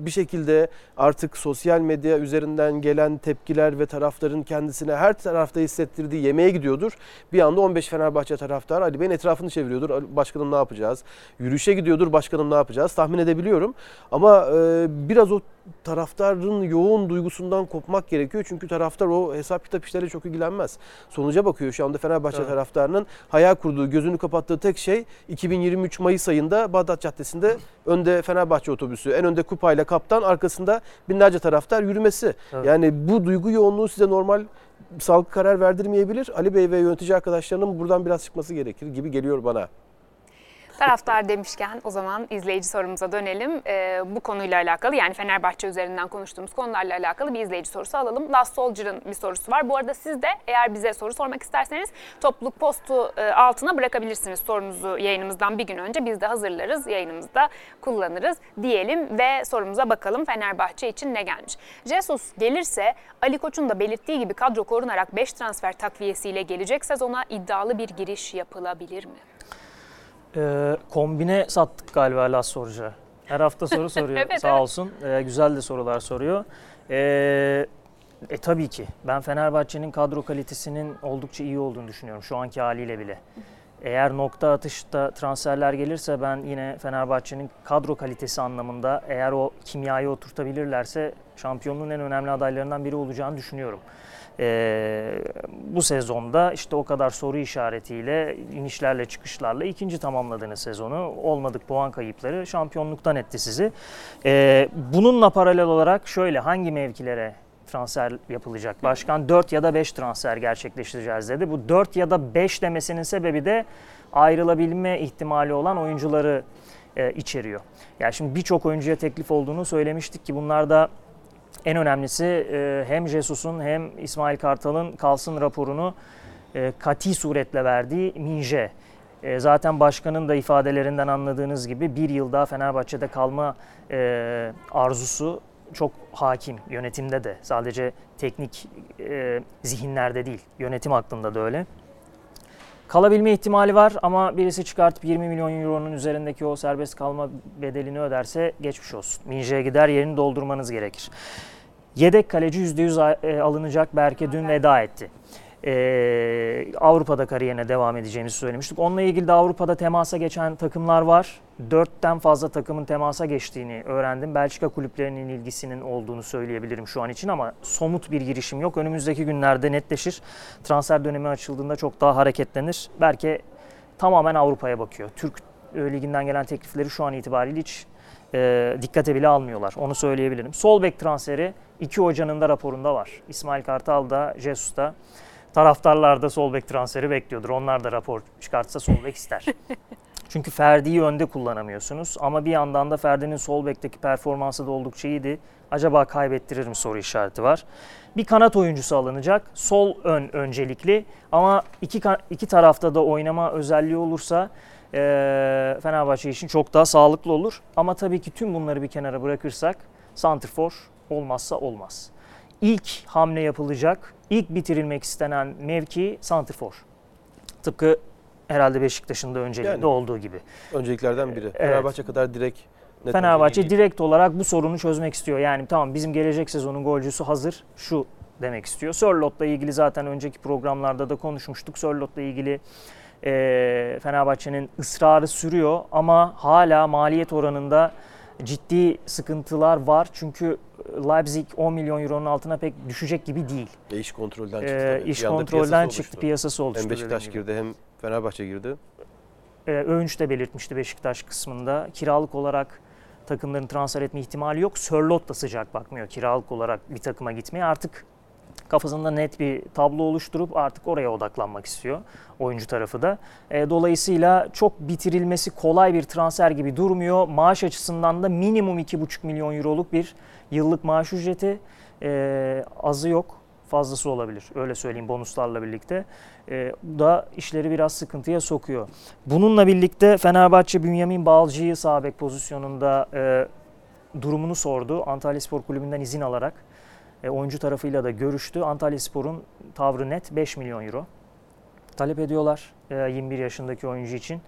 S2: bir şekilde artık sosyal medya üzerinden gelen tepkiler ve taraftarın kendisine her tarafta hissettirdiği yemeğe gidiyordur. Bir anda 15 Fenerbahçe taraftarı Ali Bey'in etrafını çeviriyordur. "Ali- Başkanım ne yapacağız? Yürüyüşe gidiyordur. Başkanım ne yapacağız? Tahmin edebiliyorum. Ama e, biraz o taraftarın yoğun duygusundan kopmak gerekiyor. Çünkü taraftar o hesap kitap işleriyle çok ilgilenmez. Sonuca bakıyor şu anda Fenerbahçe
S3: Evet.
S2: taraftarının hayal kurduğu, gözünü kapattığı tek şey 2023 Mayıs ayında Bağdat Caddesi'nde önde Fenerbahçe otobüsü, en önde kupayla kaptan, arkasında binlerce taraftar yürümesi.
S3: Evet.
S2: Yani bu duygu yoğunluğu size normal sağlıklı karar verdirmeyebilir. Ali Bey ve yönetici arkadaşlarının buradan biraz çıkması gerekir gibi geliyor bana.
S1: Taraftar demişken o zaman izleyici sorumuza dönelim. Ee, bu konuyla alakalı yani Fenerbahçe üzerinden konuştuğumuz konularla alakalı bir izleyici sorusu alalım. Last Soldier'ın bir sorusu var. Bu arada siz de eğer bize soru sormak isterseniz topluluk postu e, altına bırakabilirsiniz sorunuzu yayınımızdan bir gün önce. Biz de hazırlarız, yayınımızda kullanırız diyelim ve sorumuza bakalım Fenerbahçe için ne gelmiş. Jesus gelirse Ali Koç'un da belirttiği gibi kadro korunarak 5 transfer takviyesiyle gelecek sezona iddialı bir giriş yapılabilir mi?
S3: Ee, kombine sattık galiba Las Soruca. Her hafta soru soruyor
S1: Evet,
S3: sağ
S1: evet.
S3: olsun. Ee, güzel de sorular soruyor. Ee, e tabii ki ben Fenerbahçe'nin kadro kalitesinin oldukça iyi olduğunu düşünüyorum şu anki haliyle bile. Eğer nokta atışta transferler gelirse ben yine Fenerbahçe'nin kadro kalitesi anlamında eğer o kimyayı oturtabilirlerse şampiyonluğun en önemli adaylarından biri olacağını düşünüyorum. Ee, bu sezonda işte o kadar soru işaretiyle, inişlerle çıkışlarla ikinci tamamladığınız sezonu olmadık puan kayıpları şampiyonluktan etti sizi. Ee, bununla paralel olarak şöyle hangi mevkilere transfer yapılacak? Başkan 4 ya da 5 transfer gerçekleştireceğiz dedi. Bu 4 ya da 5 demesinin sebebi de ayrılabilme ihtimali olan oyuncuları e, içeriyor. Yani şimdi birçok oyuncuya teklif olduğunu söylemiştik ki bunlar da en önemlisi e, hem Jesus'un hem İsmail Kartal'ın kalsın raporunu e, kati suretle verdiği Minje. E, zaten başkanın da ifadelerinden anladığınız gibi bir yıl daha Fenerbahçe'de kalma arzusu çok hakim yönetimde de sadece teknik zihinlerde değil yönetim aklında da öyle. Kalabilme ihtimali var ama birisi çıkartıp 20 milyon euronun üzerindeki o serbest kalma bedelini öderse geçmiş olsun. Minje'ye gider yerini doldurmanız gerekir. Yedek kaleci %100 e, alınacak Berke dün veda etti. Ee, Avrupa'da kariyerine devam edeceğimizi söylemiştik. Onunla ilgili de Avrupa'da temasa geçen takımlar var. Dörtten fazla takımın temasa geçtiğini öğrendim. Belçika kulüplerinin ilgisinin olduğunu söyleyebilirim şu an için ama somut bir girişim yok. Önümüzdeki günlerde netleşir. Transfer dönemi açıldığında çok daha hareketlenir. Belki tamamen Avrupa'ya bakıyor. Türk e, liginden gelen teklifleri şu an itibariyle hiç e, dikkate bile almıyorlar. Onu söyleyebilirim. Sol bek transferi iki hocanın da raporunda var. İsmail Kartal da Jesus da. Taraftarlar da sol bek transferi bekliyordur. Onlar da rapor çıkartsa sol bek ister. Çünkü Ferdi'yi önde kullanamıyorsunuz. Ama bir yandan da Ferdi'nin sol bekteki performansı da oldukça iyiydi. Acaba kaybettirir mi soru işareti var. Bir kanat oyuncusu alınacak. Sol ön öncelikli. Ama iki, iki tarafta da oynama özelliği olursa e, Fenerbahçe için çok daha sağlıklı olur. Ama tabii ki tüm bunları bir kenara bırakırsak Santrfor olmazsa olmaz. İlk hamle yapılacak, ilk bitirilmek istenen mevki Santrfor. Tıpkı herhalde Beşiktaş'ın da önceliğinde
S2: Yani.
S3: olduğu gibi.
S2: Önceliklerden biri. Fenerbahçe kadar direkt net
S3: Fenerbahçe
S2: değil.
S3: direkt olarak bu sorunu çözmek istiyor. Yani tamam bizim gelecek sezonun golcüsü hazır. Şu demek istiyor. Sörlot'la ilgili zaten önceki programlarda da konuşmuştuk. Sörlot'la ilgili e, Fenerbahçe'nin ısrarı sürüyor ama hala maliyet oranında ciddi sıkıntılar var. Çünkü Leipzig 10 milyon euronun altına pek düşecek gibi değil.
S2: Ve iş kontrolden çıktı.
S3: E,
S2: tabii.
S3: iş
S2: Bir anda
S3: kontrolden
S2: piyasası
S3: çıktı,
S2: oluştu.
S3: piyasası oluştu.
S2: Hem Beşiktaş girdi hem Fenerbahçe girdi.
S3: e, Öğünç de belirtmişti Beşiktaş kısmında. Kiralık olarak takımların transfer etme ihtimali yok. Sörlot da sıcak bakmıyor kiralık olarak bir takıma gitmeye. Artık kafasında net bir tablo oluşturup artık oraya odaklanmak istiyor oyuncu tarafı da. E, dolayısıyla çok bitirilmesi kolay bir transfer gibi durmuyor. Maaş açısından da minimum 2,5 milyon euroluk bir yıllık maaş ücreti. E, azı yok fazlası olabilir. Öyle söyleyeyim bonuslarla birlikte. E, bu da işleri biraz sıkıntıya sokuyor. Bununla birlikte Fenerbahçe Bünyamin Balcı'yı sağ bek pozisyonunda e, durumunu sordu. Antalya Spor Kulübü'nden izin alarak e, oyuncu tarafıyla da görüştü. Antalya Spor'un tavrı net 5 milyon euro. Talep ediyorlar e, 21 yaşındaki oyuncu için.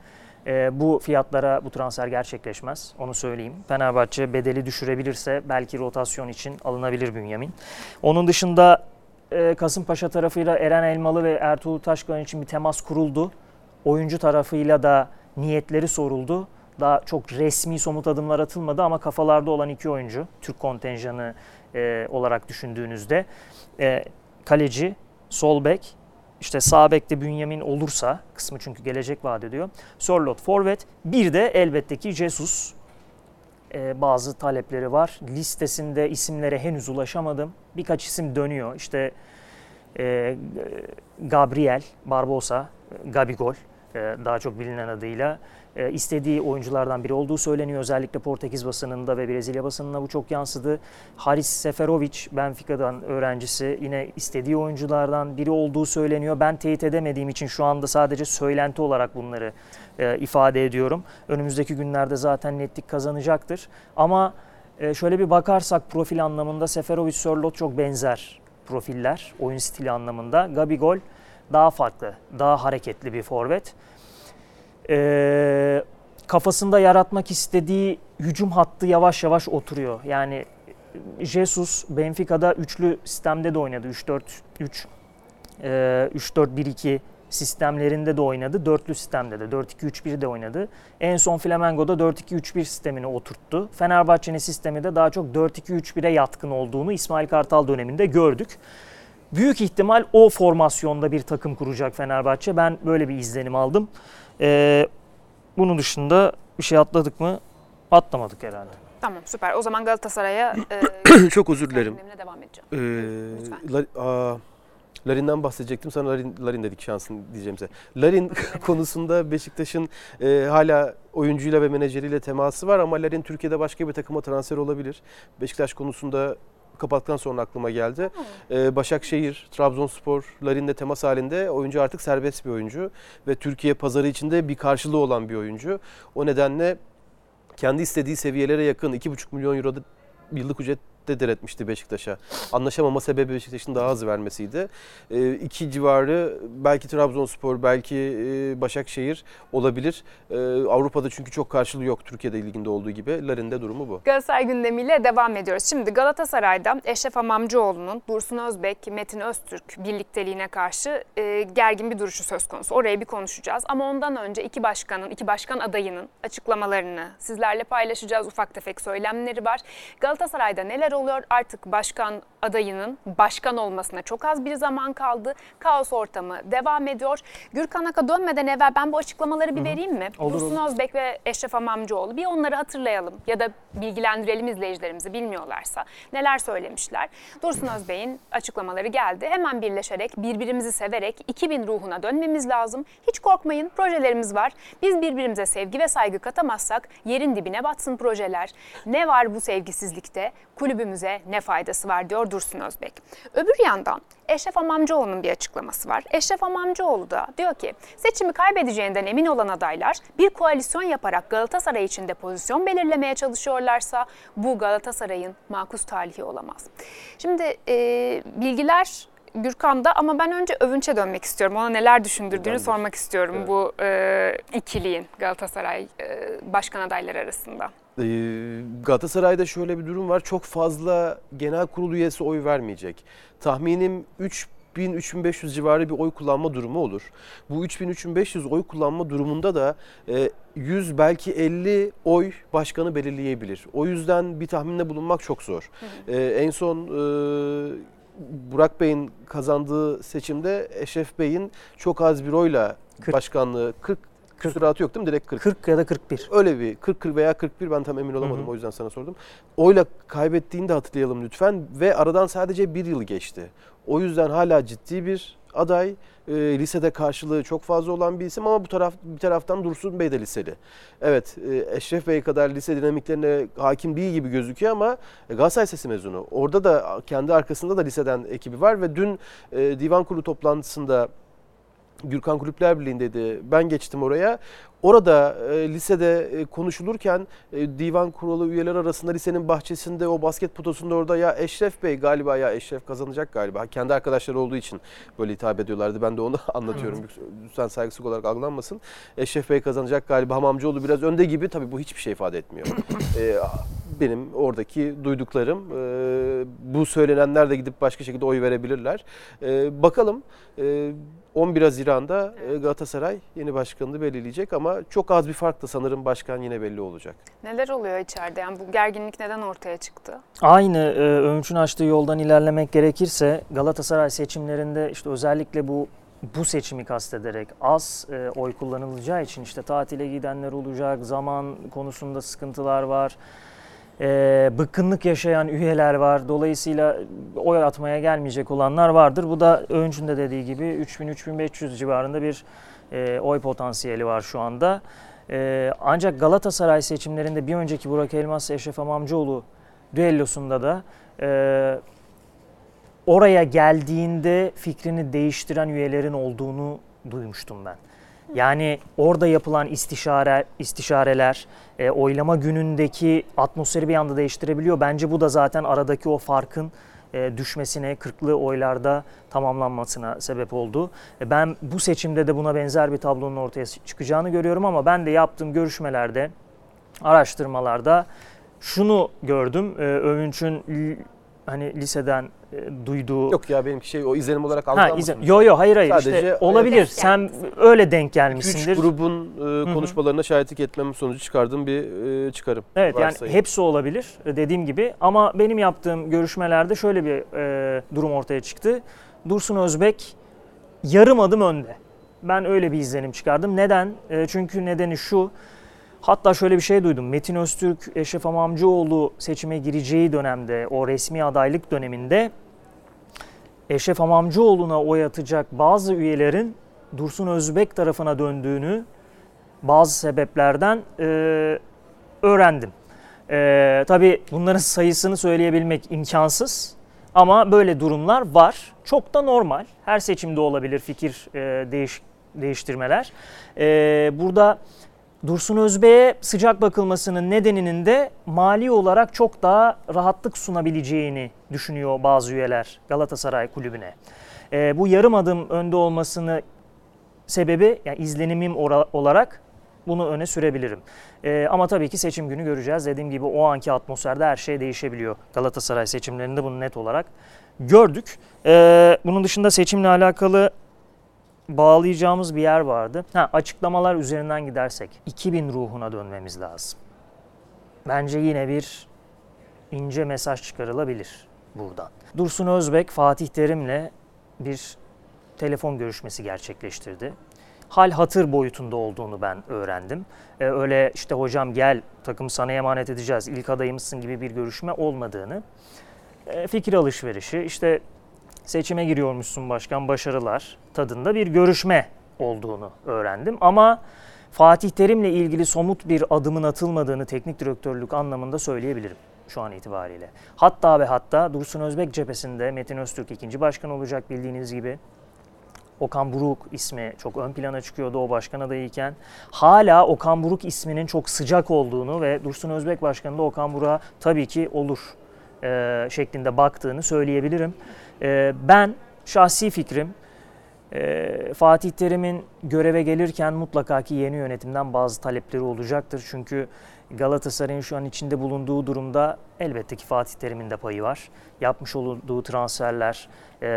S3: E, bu fiyatlara bu transfer gerçekleşmez. Onu söyleyeyim. Fenerbahçe bedeli düşürebilirse belki rotasyon için alınabilir Bünyamin. Onun dışında e, Kasımpaşa tarafıyla Eren Elmalı ve Ertuğrul Taşkıran için bir temas kuruldu. Oyuncu tarafıyla da niyetleri soruldu. Daha çok resmi somut adımlar atılmadı ama kafalarda olan iki oyuncu Türk kontenjanı e, olarak düşündüğünüzde e, kaleci, sol bek, işte sağ bekte Bünyamin olursa kısmı çünkü gelecek vaat ediyor. Sörlot forvet bir de elbette ki Jesus e, bazı talepleri var. Listesinde isimlere henüz ulaşamadım. Birkaç isim dönüyor. İşte e, Gabriel Barbosa, Gabigol e, daha çok bilinen adıyla. E, istediği oyunculardan biri olduğu söyleniyor. Özellikle Portekiz basınında ve Brezilya basınında bu çok yansıdı. Haris Seferovic, Benfica'dan öğrencisi yine istediği oyunculardan biri olduğu söyleniyor. Ben teyit edemediğim için şu anda sadece söylenti olarak bunları e, ifade ediyorum. Önümüzdeki günlerde zaten netlik kazanacaktır. Ama e, şöyle bir bakarsak profil anlamında Seferovic, Sörloth çok benzer profiller oyun stili anlamında. Gabigol daha farklı, daha hareketli bir forvet. Ee, kafasında yaratmak istediği hücum hattı yavaş yavaş oturuyor. Yani Jesus Benfica'da üçlü sistemde de oynadı. 3-4-3, e, 3-4-1-2 sistemlerinde de oynadı. Dörtlü sistemde de 4-2-3-1 de oynadı. En son Flamengo'da 4-2-3-1 sistemini oturttu. Fenerbahçe'nin sistemi de daha çok 4-2-3-1'e yatkın olduğunu İsmail Kartal döneminde gördük. Büyük ihtimal o formasyonda bir takım kuracak Fenerbahçe. Ben böyle bir izlenim aldım. Ee, bunun dışında bir şey atladık mı? Atlamadık herhalde.
S1: Tamam süper. O zaman Galatasaray'a e,
S2: Çok özür dilerim.
S1: gündemine devam edeceğim.
S2: Ee,
S1: Lütfen.
S2: La- aa, Larin'den bahsedecektim. Sana Larin, Larin dedik şansın diyeceğim size. Larin konusunda Beşiktaş'ın e, hala oyuncuyla ve menajeriyle teması var ama Larin Türkiye'de başka bir takıma transfer olabilir. Beşiktaş konusunda kapattıktan sonra aklıma geldi. Ee, Başakşehir, Trabzonspor, Larin'le temas halinde oyuncu artık serbest bir oyuncu ve Türkiye pazarı içinde bir karşılığı olan bir oyuncu. O nedenle kendi istediği seviyelere yakın 2,5 milyon euro yıllık ücret de diretmişti Beşiktaş'a. Anlaşamama sebebi Beşiktaş'ın daha az vermesiydi. E, iki civarı belki Trabzonspor, belki e, Başakşehir olabilir. E, Avrupa'da çünkü çok karşılığı yok Türkiye'de ilginde olduğu gibi. Larin'de durumu bu.
S1: Galatasaray gündemiyle devam ediyoruz. Şimdi Galatasaray'da Eşref Amamcıoğlu'nun Dursun Özbek, Metin Öztürk birlikteliğine karşı e, gergin bir duruşu söz konusu. Orayı bir konuşacağız. Ama ondan önce iki başkanın, iki başkan adayının açıklamalarını sizlerle paylaşacağız. Ufak tefek söylemleri var. Galatasaray'da neler oluyor? Artık başkan adayının başkan olmasına çok az bir zaman kaldı. Kaos ortamı devam ediyor. Gürkan Ak'a dönmeden evvel ben bu açıklamaları bir vereyim mi?
S3: Olur,
S1: Dursun
S3: olur.
S1: Özbek ve Eşref Amamcıoğlu bir onları hatırlayalım ya da bilgilendirelim izleyicilerimizi bilmiyorlarsa neler söylemişler. Dursun Özbek'in açıklamaları geldi. Hemen birleşerek birbirimizi severek 2000 ruhuna dönmemiz lazım. Hiç korkmayın projelerimiz var. Biz birbirimize sevgi ve saygı katamazsak yerin dibine batsın projeler. Ne var bu sevgisizlikte? Kulübümüze ne faydası var diyor Dursun Özbek. Öbür yandan Eşref Amamcıoğlu'nun bir açıklaması var. Eşref Amamcıoğlu da diyor ki seçimi kaybedeceğinden emin olan adaylar bir koalisyon yaparak Galatasaray içinde pozisyon belirlemeye çalışıyorlarsa bu Galatasaray'ın makus talihi olamaz. Şimdi e, bilgiler Gürkan'da ama ben önce Övünç'e dönmek istiyorum. Ona neler düşündürdüğünü
S2: Önemli.
S1: sormak istiyorum
S2: Evet.
S1: bu e, ikiliğin Galatasaray e, başkan adayları arasında.
S2: Ee, Galatasaray'da şöyle bir durum var. Çok fazla genel kurul üyesi oy vermeyecek. Tahminim 3000-3500 civarı bir oy kullanma durumu olur. Bu 3000-3500 oy kullanma durumunda da e, 100 belki 50 oy başkanı belirleyebilir. O yüzden bir tahminde bulunmak çok zor. Ee, en son e, Burak Bey'in kazandığı seçimde Eşref Bey'in çok az bir oyla
S3: Kırk.
S2: başkanlığı 40 küsuratı yok değil mi? Direkt 40.
S3: 40 ya da 41.
S2: Öyle bir 40 40 veya 41 ben tam emin olamadım
S3: Hı hı.
S2: o yüzden sana sordum. Oyla kaybettiğini de hatırlayalım lütfen ve aradan sadece bir yıl geçti. O yüzden hala ciddi bir aday. E, lisede karşılığı çok fazla olan bir isim ama bu taraf bir taraftan Dursun Bey de liseli. Evet e, Eşref Bey kadar lise dinamiklerine hakim değil gibi gözüküyor ama e, Galatasaray Sesi mezunu. Orada da kendi arkasında da liseden ekibi var ve dün e, divan kurulu toplantısında Gürkan Kulüpler Birliği'ndeydi. Ben geçtim oraya. Orada e, lisede e, konuşulurken e, divan kurulu üyeleri arasında lisenin bahçesinde o basket potosunda orada ya Eşref Bey galiba ya Eşref kazanacak galiba. Kendi arkadaşları olduğu için böyle hitap ediyorlardı. Ben de onu anlatıyorum. Lütfen saygısızlık olarak algılanmasın. Eşref Bey kazanacak galiba. Hamamcıoğlu biraz önde gibi. Tabii bu hiçbir şey ifade etmiyor. E, benim oradaki duyduklarım e, bu söylenenler de gidip başka şekilde oy verebilirler. E, bakalım e, 11 Haziran'da e, Galatasaray yeni başkanını belirleyecek ama çok az bir farkla sanırım başkan yine belli olacak.
S1: Neler oluyor içeride? Yani bu gerginlik neden ortaya çıktı?
S3: Aynı e, Öğünç'ün açtığı yoldan ilerlemek gerekirse Galatasaray seçimlerinde işte özellikle bu bu seçimi kastederek az e, oy kullanılacağı için işte tatile gidenler olacak, zaman konusunda sıkıntılar var. E, bıkkınlık yaşayan üyeler var. Dolayısıyla oy atmaya gelmeyecek olanlar vardır. Bu da Öğünç'ün de dediği gibi 3000-3500 civarında bir e, oy potansiyeli var şu anda. E, ancak Galatasaray seçimlerinde bir önceki Burak Elmas Eşref Amamcıoğlu düellosunda da e, oraya geldiğinde fikrini değiştiren üyelerin olduğunu duymuştum ben. Yani orada yapılan istişare istişareler, e, oylama günündeki atmosferi bir anda değiştirebiliyor. Bence bu da zaten aradaki o farkın e, düşmesine, kırklı oylarda tamamlanmasına sebep oldu. E, ben bu seçimde de buna benzer bir tablonun ortaya çıkacağını görüyorum ama ben de yaptığım görüşmelerde, araştırmalarda şunu gördüm. E, Övünç'ün hani liseden e, duyduğu
S2: Yok ya benimki şey o izlenim olarak
S3: Ha,
S2: algılanmasın.
S3: izin. Yo yo hayır hayır
S2: Sadece,
S3: işte olabilir.
S1: Denk
S3: Sen öyle denk
S2: Üç
S3: gelmişsindir.
S2: grubun e, konuşmalarına şahitlik etmem sonucu çıkardığım bir e, çıkarım.
S3: Evet yani
S2: varsayım.
S3: hepsi olabilir e, dediğim gibi ama benim yaptığım görüşmelerde şöyle bir e, durum ortaya çıktı. Dursun Özbek yarım adım önde. Ben öyle bir izlenim çıkardım. Neden? E, çünkü nedeni şu. Hatta şöyle bir şey duydum. Metin Öztürk, Eşref Amamcıoğlu seçime gireceği dönemde, o resmi adaylık döneminde Eşref Amamcıoğlu'na oy atacak bazı üyelerin Dursun Özbek tarafına döndüğünü bazı sebeplerden e, öğrendim. E, tabii bunların sayısını söyleyebilmek imkansız ama böyle durumlar var. Çok da normal. Her seçimde olabilir fikir e, değiş, değiştirmeler. E, burada Dursun Özbek'e sıcak bakılmasının nedeninin de mali olarak çok daha rahatlık sunabileceğini düşünüyor bazı üyeler Galatasaray kulübüne. E, bu yarım adım önde olmasını sebebi yani izlenimim olarak bunu öne sürebilirim. E, ama tabii ki seçim günü göreceğiz. Dediğim gibi o anki atmosferde her şey değişebiliyor. Galatasaray seçimlerinde bunu net olarak gördük. E, bunun dışında seçimle alakalı bağlayacağımız bir yer vardı. Ha, açıklamalar üzerinden gidersek 2000 ruhuna dönmemiz lazım. Bence yine bir ince mesaj çıkarılabilir buradan. Dursun Özbek Fatih Terim'le bir telefon görüşmesi gerçekleştirdi. Hal hatır boyutunda olduğunu ben öğrendim. Ee, öyle işte hocam gel takım sana emanet edeceğiz ilk adayımızsın gibi bir görüşme olmadığını. Ee, fikir alışverişi işte seçime giriyormuşsun başkan başarılar tadında bir görüşme olduğunu öğrendim. Ama Fatih Terim'le ilgili somut bir adımın atılmadığını teknik direktörlük anlamında söyleyebilirim şu an itibariyle. Hatta ve hatta Dursun Özbek cephesinde Metin Öztürk ikinci başkan olacak bildiğiniz gibi. Okan Buruk ismi çok ön plana çıkıyordu o başkan adayıyken. Hala Okan Buruk isminin çok sıcak olduğunu ve Dursun Özbek başkanı da Okan Buruk'a tabii ki olur e, şeklinde baktığını söyleyebilirim. E, ben şahsi fikrim e, Fatih Terim'in göreve gelirken mutlaka ki yeni yönetimden bazı talepleri olacaktır. Çünkü Galatasaray'ın şu an içinde bulunduğu durumda elbette ki Fatih Terim'in de payı var. Yapmış olduğu transferler, e,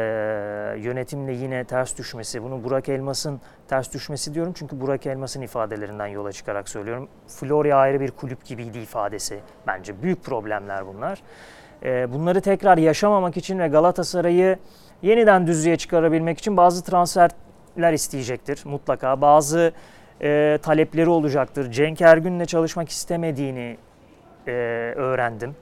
S3: yönetimle yine ters düşmesi, bunu Burak Elmas'ın ters düşmesi diyorum çünkü Burak Elmas'ın ifadelerinden yola çıkarak söylüyorum. Florya ayrı bir kulüp gibiydi ifadesi. Bence büyük problemler bunlar. E, bunları tekrar yaşamamak için ve Galatasaray'ı yeniden düzlüğe çıkarabilmek için bazı transferler isteyecektir mutlaka. Bazı e, talepleri olacaktır. Cenk Ergün'le çalışmak istemediğini e, öğrendim.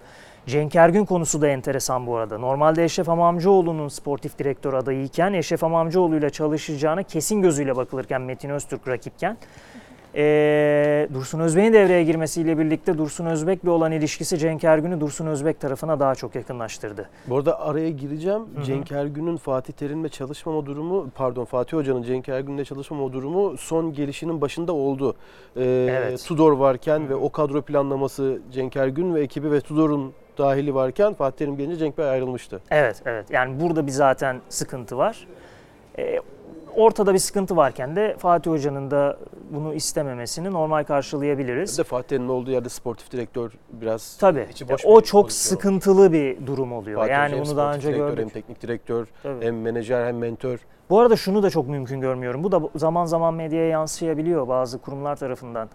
S3: Cenk Ergün konusu da enteresan bu arada. Normalde Eşref Amamcıoğlu'nun sportif direktör adayıyken Eşref Amamcıoğlu ile çalışacağına kesin gözüyle bakılırken Metin Öztürk rakipken e, Dursun Özbek'in devreye girmesiyle birlikte Dursun Özbek'le olan ilişkisi Cenk Ergün'ü Dursun Özbek tarafına daha çok yakınlaştırdı.
S2: Bu arada araya gireceğim. Cenk Ergün'ün Fatih Terim'le çalışmama durumu, pardon Fatih Hoca'nın Cenk Ergün'le çalışmama durumu son gelişinin başında oldu. Ee,
S3: Evet.
S2: Tudor varken ve o kadro planlaması Cenk Ergün ve ekibi ve Tudor'un dahili varken Fatih Terim gelince Cenk Bey ayrılmıştı.
S3: Evet, evet. Yani burada bir zaten sıkıntı var. Ee, ortada bir sıkıntı varken de Fatih Hoca'nın da bunu istememesini normal karşılayabiliriz.
S2: de Fatih Terim'in olduğu yerde sportif direktör biraz
S3: Tabii.
S2: içi boş
S3: O çok
S2: pozisyon.
S3: sıkıntılı bir durum oluyor.
S2: Fatih
S3: yani
S2: Hoca
S3: bunu daha önce
S2: direktör,
S3: gördük.
S2: Hem teknik direktör,
S3: Tabii.
S2: hem menajer hem mentor.
S3: Bu arada şunu da çok mümkün görmüyorum. Bu da zaman zaman medyaya yansıyabiliyor bazı kurumlar tarafından.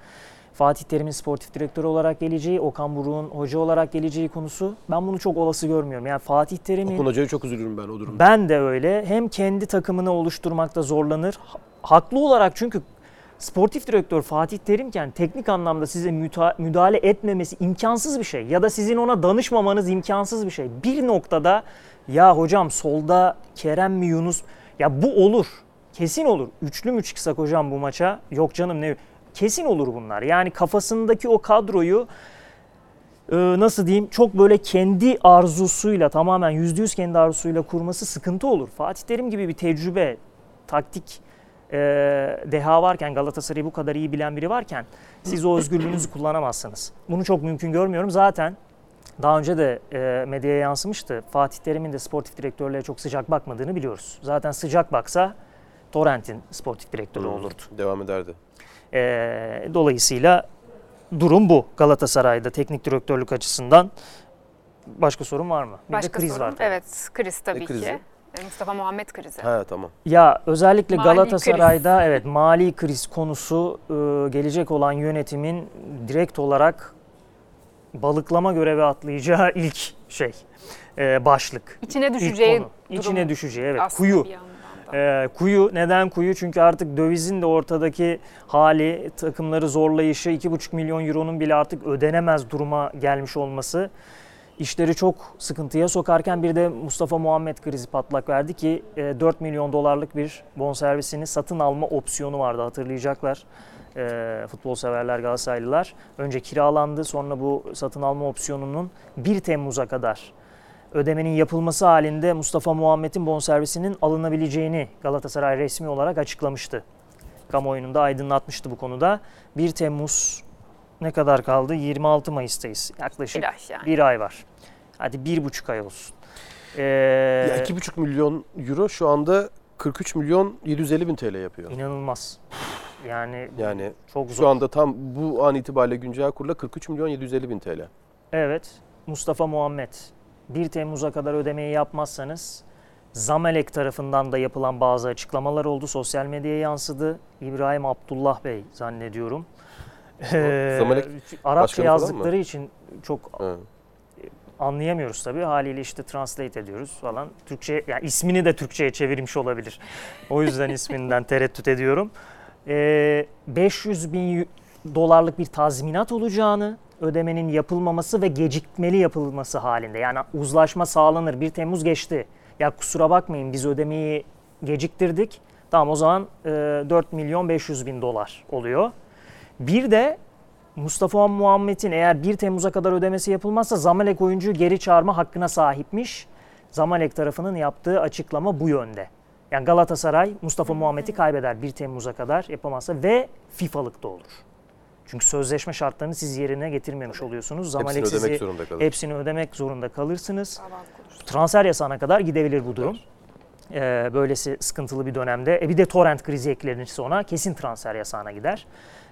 S3: Fatih Terim'in sportif direktörü olarak geleceği, Okan Buruk'un hoca olarak geleceği konusu ben bunu çok olası görmüyorum. Yani Fatih Terim'in
S2: Okan Hoca'ya çok üzülürüm ben o durumda.
S3: Ben de öyle. Hem kendi takımını oluşturmakta zorlanır. Ha- Haklı olarak çünkü sportif direktör Fatih Terimken teknik anlamda size müdahale etmemesi imkansız bir şey. Ya da sizin ona danışmamanız imkansız bir şey. Bir noktada ya hocam solda Kerem mi Yunus ya bu olur. Kesin olur. Üçlü mü çıksak hocam bu maça? Yok canım ne? Kesin olur bunlar. Yani kafasındaki o kadroyu e, nasıl diyeyim çok böyle kendi arzusuyla tamamen yüzde yüz kendi arzusuyla kurması sıkıntı olur. Fatih Terim gibi bir tecrübe, taktik e, deha varken Galatasaray'ı bu kadar iyi bilen biri varken siz o özgürlüğünüzü kullanamazsınız. Bunu çok mümkün görmüyorum. Zaten daha önce de e, medyaya yansımıştı. Fatih Terim'in de sportif direktörlüğe çok sıcak bakmadığını biliyoruz. Zaten sıcak baksa Torrent'in sportif direktörü
S2: Hı,
S3: olurdu.
S2: Devam ederdi.
S3: E, dolayısıyla durum bu Galatasaray'da teknik direktörlük açısından. Başka sorun var mı? Bir
S1: Başka
S3: de kriz
S1: sorun?
S3: var tabii.
S1: Evet kriz tabii
S2: Ne krizi?
S1: ki. E, Mustafa Muhammed krizi.
S2: Ha tamam.
S3: Ya özellikle
S1: Mali
S3: Galatasaray'da evet mali kriz konusu e, gelecek olan yönetimin direkt olarak balıklama görevi atlayacağı ilk şey e, başlık.
S1: İçine
S3: İlk
S1: düşeceği
S3: konu.
S1: durum
S3: İçine düşeceği evet
S1: aslında
S3: kuyu. Ee, kuyu neden kuyu? Çünkü artık dövizin de ortadaki hali, takımları zorlayışı, 2,5 milyon euronun bile artık ödenemez duruma gelmiş olması işleri çok sıkıntıya sokarken bir de Mustafa Muhammed krizi patlak verdi ki e, 4 milyon dolarlık bir bonservisini satın alma opsiyonu vardı hatırlayacaklar. E, futbol severler Galatasaraylılar. Önce kiralandı sonra bu satın alma opsiyonunun 1 Temmuz'a kadar ödemenin yapılması halinde Mustafa Muhammed'in bonservisinin alınabileceğini Galatasaray resmi olarak açıklamıştı. Kamuoyunun da aydınlatmıştı bu konuda. 1 Temmuz ne kadar kaldı? 26 Mayıs'tayız. Yaklaşık
S1: Bir ay yani.
S3: bir ay var. Hadi bir buçuk ay olsun. Ee,
S2: Ya 2,5 milyon euro şu anda 43 milyon 750 bin TL yapıyor.
S3: inanılmaz. Yani,
S2: Yani
S3: çok zor.
S2: şu anda tam bu an itibariyle güncel kurla 43 milyon 750 bin TL.
S3: Evet. Mustafa Muhammed 1 Temmuz'a kadar ödemeyi yapmazsanız Zamelek tarafından da yapılan bazı açıklamalar oldu. Sosyal medyaya yansıdı. İbrahim Abdullah Bey zannediyorum. Ee,
S2: Zamalek
S3: Arapça yazdıkları için çok
S2: Ha.
S3: anlayamıyoruz tabii. Haliyle işte translate ediyoruz falan. Türkçe yani ismini de Türkçe'ye çevirmiş olabilir. O yüzden isminden tereddüt ediyorum. Ee, 500 bin y- dolarlık bir tazminat olacağını ödemenin yapılmaması ve gecikmeli yapılması halinde. Yani uzlaşma sağlanır. 1 Temmuz geçti. Ya kusura bakmayın biz ödemeyi geciktirdik. Tamam o zaman e, 4 milyon 500 bin dolar oluyor. Bir de Mustafa Muhammed'in eğer 1 Temmuz'a kadar ödemesi yapılmazsa Zamalek oyuncuyu geri çağırma hakkına sahipmiş. Zamalek tarafının yaptığı açıklama bu yönde. Yani Galatasaray Mustafa Muhammed'i kaybeder 1 Temmuz'a kadar yapamazsa ve FIFA'lık da olur. Çünkü sözleşme şartlarını siz yerine getirmemiş oluyorsunuz. Zamalek
S2: Hepsini
S3: sizi
S2: ödemek zorunda kalır.
S3: hepsini ödemek zorunda kalırsınız. Transfer yasağına kadar gidebilir bu durum. Ee, böylesi sıkıntılı bir dönemde. E bir de torrent krizi eklenirse ona kesin transfer yasağına gider.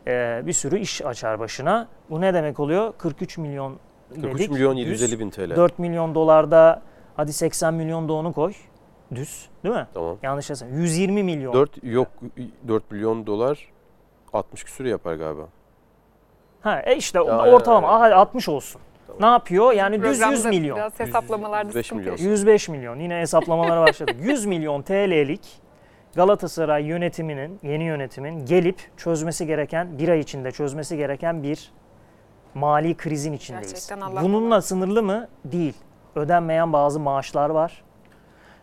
S3: Ee, bir sürü iş açar başına. Bu ne demek oluyor? 43 milyon
S2: 43
S3: dedik.
S2: milyon
S3: Düz.
S2: 750 bin TL.
S3: 4 milyon dolarda hadi 80 milyon da onu koy. Düz değil mi?
S2: Tamam.
S3: Yanlış yazsam. 120 milyon.
S2: 4 yok 4 milyon dolar 60 küsür yapar galiba.
S3: Ha, e işte
S2: Ya,
S3: ortalama
S2: ya, ya.
S3: Aha, 60 olsun.
S2: Tamam.
S3: Ne yapıyor? Yani düz 100
S1: Programda
S3: milyon.
S1: Biraz hesaplamalarda
S2: 105
S1: sıkıntı
S2: milyon.
S1: yaşıyor.
S3: 105 milyon. Yine hesaplamalara başladık. 100 milyon TL'lik Galatasaray yönetiminin, yeni yönetimin gelip çözmesi gereken, bir ay içinde çözmesi gereken bir mali krizin içindeyiz.
S1: Gerçekten Allah
S3: Bununla sınırlı mı? Değil. Ödenmeyen bazı maaşlar var.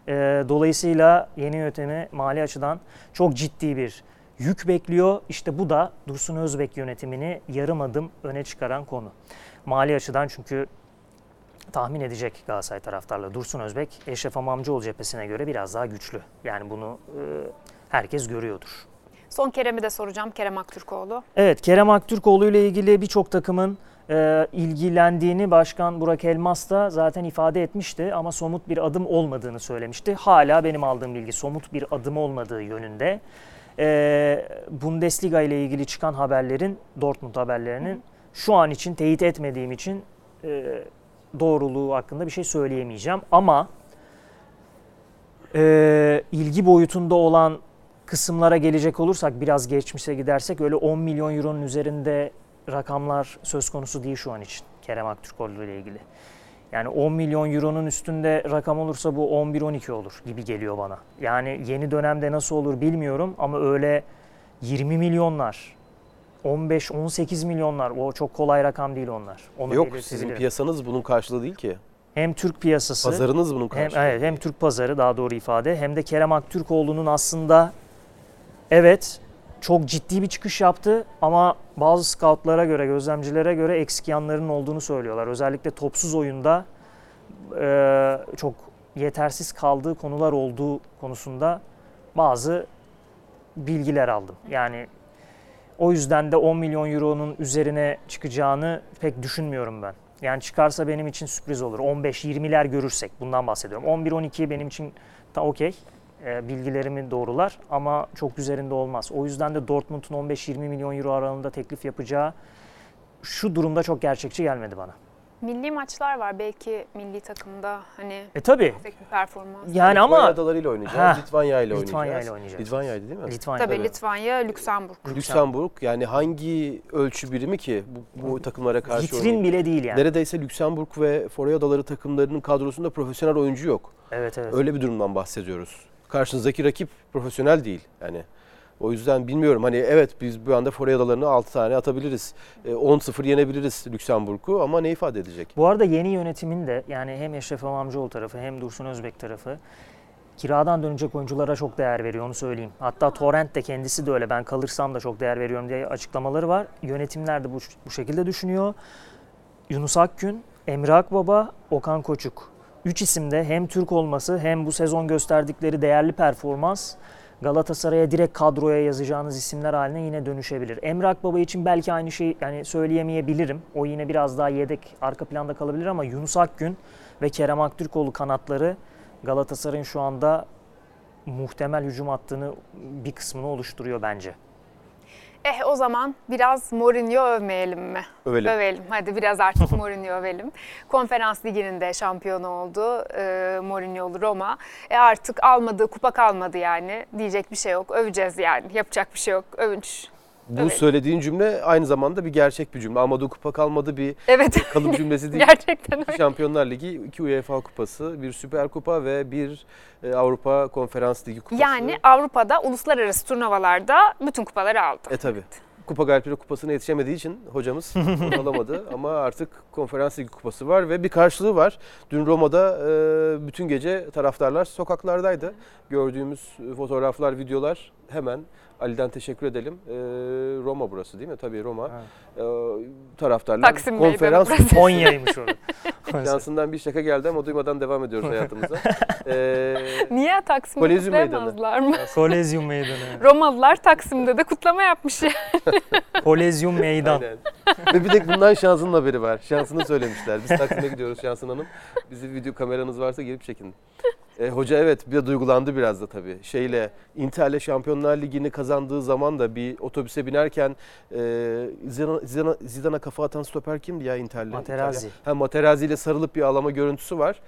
S3: Ee, dolayısıyla yeni yönetimi mali açıdan çok ciddi bir yük bekliyor. İşte bu da Dursun Özbek yönetimini yarım adım öne çıkaran konu. Mali açıdan çünkü tahmin edecek Galatasaray taraftarları. Dursun Özbek, Eşref Amamcıoğlu cephesine göre biraz daha güçlü. Yani bunu e, herkes görüyordur.
S1: Son Kerem'i de soracağım. Kerem Aktürkoğlu.
S3: Evet, Kerem Aktürkoğlu ile ilgili birçok takımın e, ilgilendiğini Başkan Burak Elmas da zaten ifade etmişti ama somut bir adım olmadığını söylemişti. Hala benim aldığım bilgi somut bir adım olmadığı yönünde. E, Bundesliga ile ilgili çıkan haberlerin, Dortmund haberlerinin şu an için teyit etmediğim için e, doğruluğu hakkında bir şey söyleyemeyeceğim. Ama e, ilgi boyutunda olan kısımlara gelecek olursak biraz geçmişe gidersek öyle 10 milyon euronun üzerinde rakamlar söz konusu değil şu an için Kerem Aktürkoğlu ile ilgili. Yani 10 milyon euronun üstünde rakam olursa bu 11-12 olur gibi geliyor bana. Yani yeni dönemde nasıl olur bilmiyorum ama öyle 20 milyonlar, 15-18 milyonlar o çok kolay rakam değil onlar. Onu
S2: Yok sizin piyasanız bunun karşılığı değil ki.
S3: Hem Türk piyasası
S2: Pazarınız bunun
S3: hem,
S2: karşılığı.
S3: evet, hem Türk pazarı daha doğru ifade hem de Kerem Aktürkoğlu'nun aslında Evet çok ciddi bir çıkış yaptı ama bazı scoutlara göre, gözlemcilere göre eksik yanlarının olduğunu söylüyorlar. Özellikle topsuz oyunda e, çok yetersiz kaldığı konular olduğu konusunda bazı bilgiler aldım. Yani o yüzden de 10 milyon euronun üzerine çıkacağını pek düşünmüyorum ben. Yani çıkarsa benim için sürpriz olur. 15-20'ler görürsek bundan bahsediyorum. 11-12 benim için da okey. E, bilgilerimi doğrular ama çok üzerinde olmaz. O yüzden de Dortmund'un 15-20 milyon euro aralığında teklif yapacağı şu durumda çok gerçekçi gelmedi bana.
S1: Milli maçlar var belki milli takımda hani
S3: E tabi
S1: yüksek bir performans.
S3: yani
S2: Litvanya
S3: ama
S2: adalarıyla oynayacağız.
S3: Ha,
S2: Litvanya ile
S3: Litvanya
S2: oynayacağız.
S3: ile oynayacağız.
S2: Litvanya'ydı değil mi?
S3: Litvanya
S1: Tabii
S2: tabii.
S1: Litvanya, Lüksemburg.
S2: Lüksemburg yani hangi ölçü birimi ki bu, bu takımlara karşı
S3: vitrin
S2: oynayacak?
S3: bile değil yani.
S2: Neredeyse Lüksemburg ve Foray Adaları takımlarının kadrosunda profesyonel oyuncu yok.
S3: Evet evet.
S2: Öyle bir durumdan bahsediyoruz. Karşınızdaki rakip profesyonel değil. Yani o yüzden bilmiyorum hani evet biz bu anda Foray Adaları'na 6 tane atabiliriz. E, 10-0 yenebiliriz Lüksemburg'u ama ne ifade edecek?
S3: Bu arada yeni yönetimin de yani hem Eşref Amamcıoğlu tarafı hem Dursun Özbek tarafı kiradan dönecek oyunculara çok değer veriyor onu söyleyeyim. Hatta Torrent de kendisi de öyle ben kalırsam da çok değer veriyorum diye açıklamaları var. Yönetimler de bu, bu şekilde düşünüyor. Yunus Akgün, Emre Akbaba, Okan Koçuk. Üç isimde hem Türk olması hem bu sezon gösterdikleri değerli performans Galatasaray'a direkt kadroya yazacağınız isimler haline yine dönüşebilir. Emre Akbaba için belki aynı şeyi yani söyleyemeyebilirim. O yine biraz daha yedek arka planda kalabilir ama Yunus Akgün ve Kerem Aktürkoğlu kanatları Galatasaray'ın şu anda muhtemel hücum hattını bir kısmını oluşturuyor bence.
S1: Eh o zaman biraz Mourinho övmeyelim mi?
S2: Övelim.
S1: Övelim. Hadi biraz artık Mourinho övelim. Konferans liginin de şampiyonu oldu e, Mourinho'lu Roma. E artık almadığı kupa kalmadı yani. Diyecek bir şey yok. Öveceğiz yani. Yapacak bir şey yok. Övünç.
S2: Bu
S1: Evet.
S2: söylediğin cümle aynı zamanda bir gerçek bir cümle. Almadığı kupa kalmadı bir
S1: Evet.
S2: kalıp cümlesi değil.
S1: Gerçekten öyle.
S2: Şampiyonlar Ligi, iki UEFA kupası, bir Süper Kupa ve bir e, Avrupa Konferans Ligi kupası.
S1: Yani Avrupa'da uluslararası turnuvalarda bütün kupaları aldı.
S2: E tabi. Kupa Galipleri Kupası'na yetişemediği için hocamız alamadı. Ama artık Konferans Ligi Kupası var ve bir karşılığı var. Dün Roma'da e, bütün gece taraftarlar sokaklardaydı. Gördüğümüz fotoğraflar, videolar hemen Ali'den teşekkür edelim. E, Roma burası değil mi? Tabii Roma. E, taraftarlar
S1: Taksim Meydanı
S2: konferans.
S3: Konya'ymış orada.
S2: Şansından bir şaka geldi ama duymadan devam ediyoruz hayatımıza. E,
S1: Niye Taksim'de
S2: Kolezyum Meydanı.
S1: mı?
S3: Kolezyum Meydanı.
S1: Romalılar Taksim'de de kutlama yapmış ya.
S3: Kolezyum Meydan.
S2: Aynen. Ve bir tek bundan Şansı'nın haberi var. Şansını söylemişler. Biz Taksim'e gidiyoruz Şansın Hanım. Bizi video kameranız varsa gelip çekin. E, hoca evet bir de duygulandı biraz da tabii. Şeyle Inter'le Şampiyonlar Ligi'ni kazandığı zaman da bir otobüse binerken e, Zidane- Zidane- Zidane'a kafa atan stoper kimdi ya Inter'le?
S3: Materazzi.
S2: İtalya. Ha Materazzi ile sarılıp bir ağlama görüntüsü var.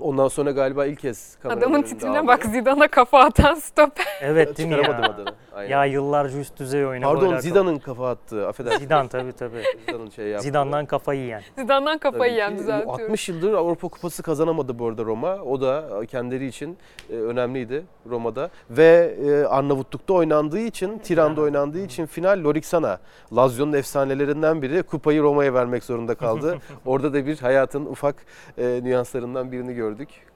S2: Ondan sonra galiba ilk kez
S1: Adamın
S2: ağladı.
S1: bak Zidane'a kafa atan stoper.
S3: Evet değil mi ya?
S2: adını. Aynen.
S3: Ya yıllarca üst düzey oynadı.
S2: Pardon Zidane'ın kafa attığı. Affedersin.
S3: Zidane tabii tabii.
S2: Zidane'ın şey yaptığı.
S3: Zidane'dan kafayı yiyen.
S1: Zidane'dan kafayı
S2: Tabii
S1: yiyen düzeltiyorum.
S2: 60 yıldır Avrupa Kupası kazanamadı bu arada Roma. O da kendileri için e, önemliydi Roma'da. Ve e, Arnavutluk'ta oynandığı için, Tiran'da oynandığı için final Loriksana. Lazio'nun efsanelerinden biri kupayı Roma'ya vermek zorunda kaldı. Orada da bir hayatın ufak e, nüanslarından birini gördük.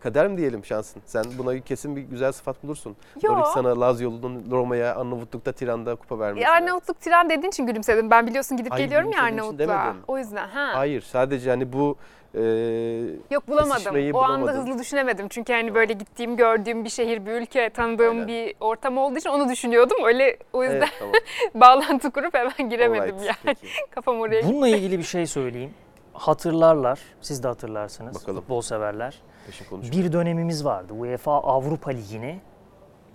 S2: Kader mi diyelim şansın? Sen buna kesin bir güzel sıfat bulursun.
S1: Yo.
S2: Loriksana, Lazio'nun Roma'ya Arnavutluk'ta Tiran'da kupa vermesi.
S1: E, Arnavutluk tren dediğin için gülümsedim. Ben biliyorsun gidip
S2: Hayır,
S1: geliyorum ya Arnavutluğa. O yüzden ha.
S2: Hayır sadece hani bu e,
S1: Yok bulamadım. O anda
S2: bulamadım.
S1: hızlı düşünemedim. Çünkü hani böyle gittiğim, gördüğüm bir şehir, bir ülke, tanıdığım
S2: Aynen.
S1: bir ortam olduğu için onu düşünüyordum. Öyle o yüzden
S2: Evet, tamam.
S1: bağlantı kurup hemen giremedim
S2: Alright,
S1: yani.
S2: peki.
S1: Kafam oraya gitti.
S3: Bununla ilgili bir şey söyleyeyim. Hatırlarlar, siz de hatırlarsınız
S2: Bakalım.
S3: futbol severler. Bir dönemimiz vardı. UEFA Avrupa Ligi'ni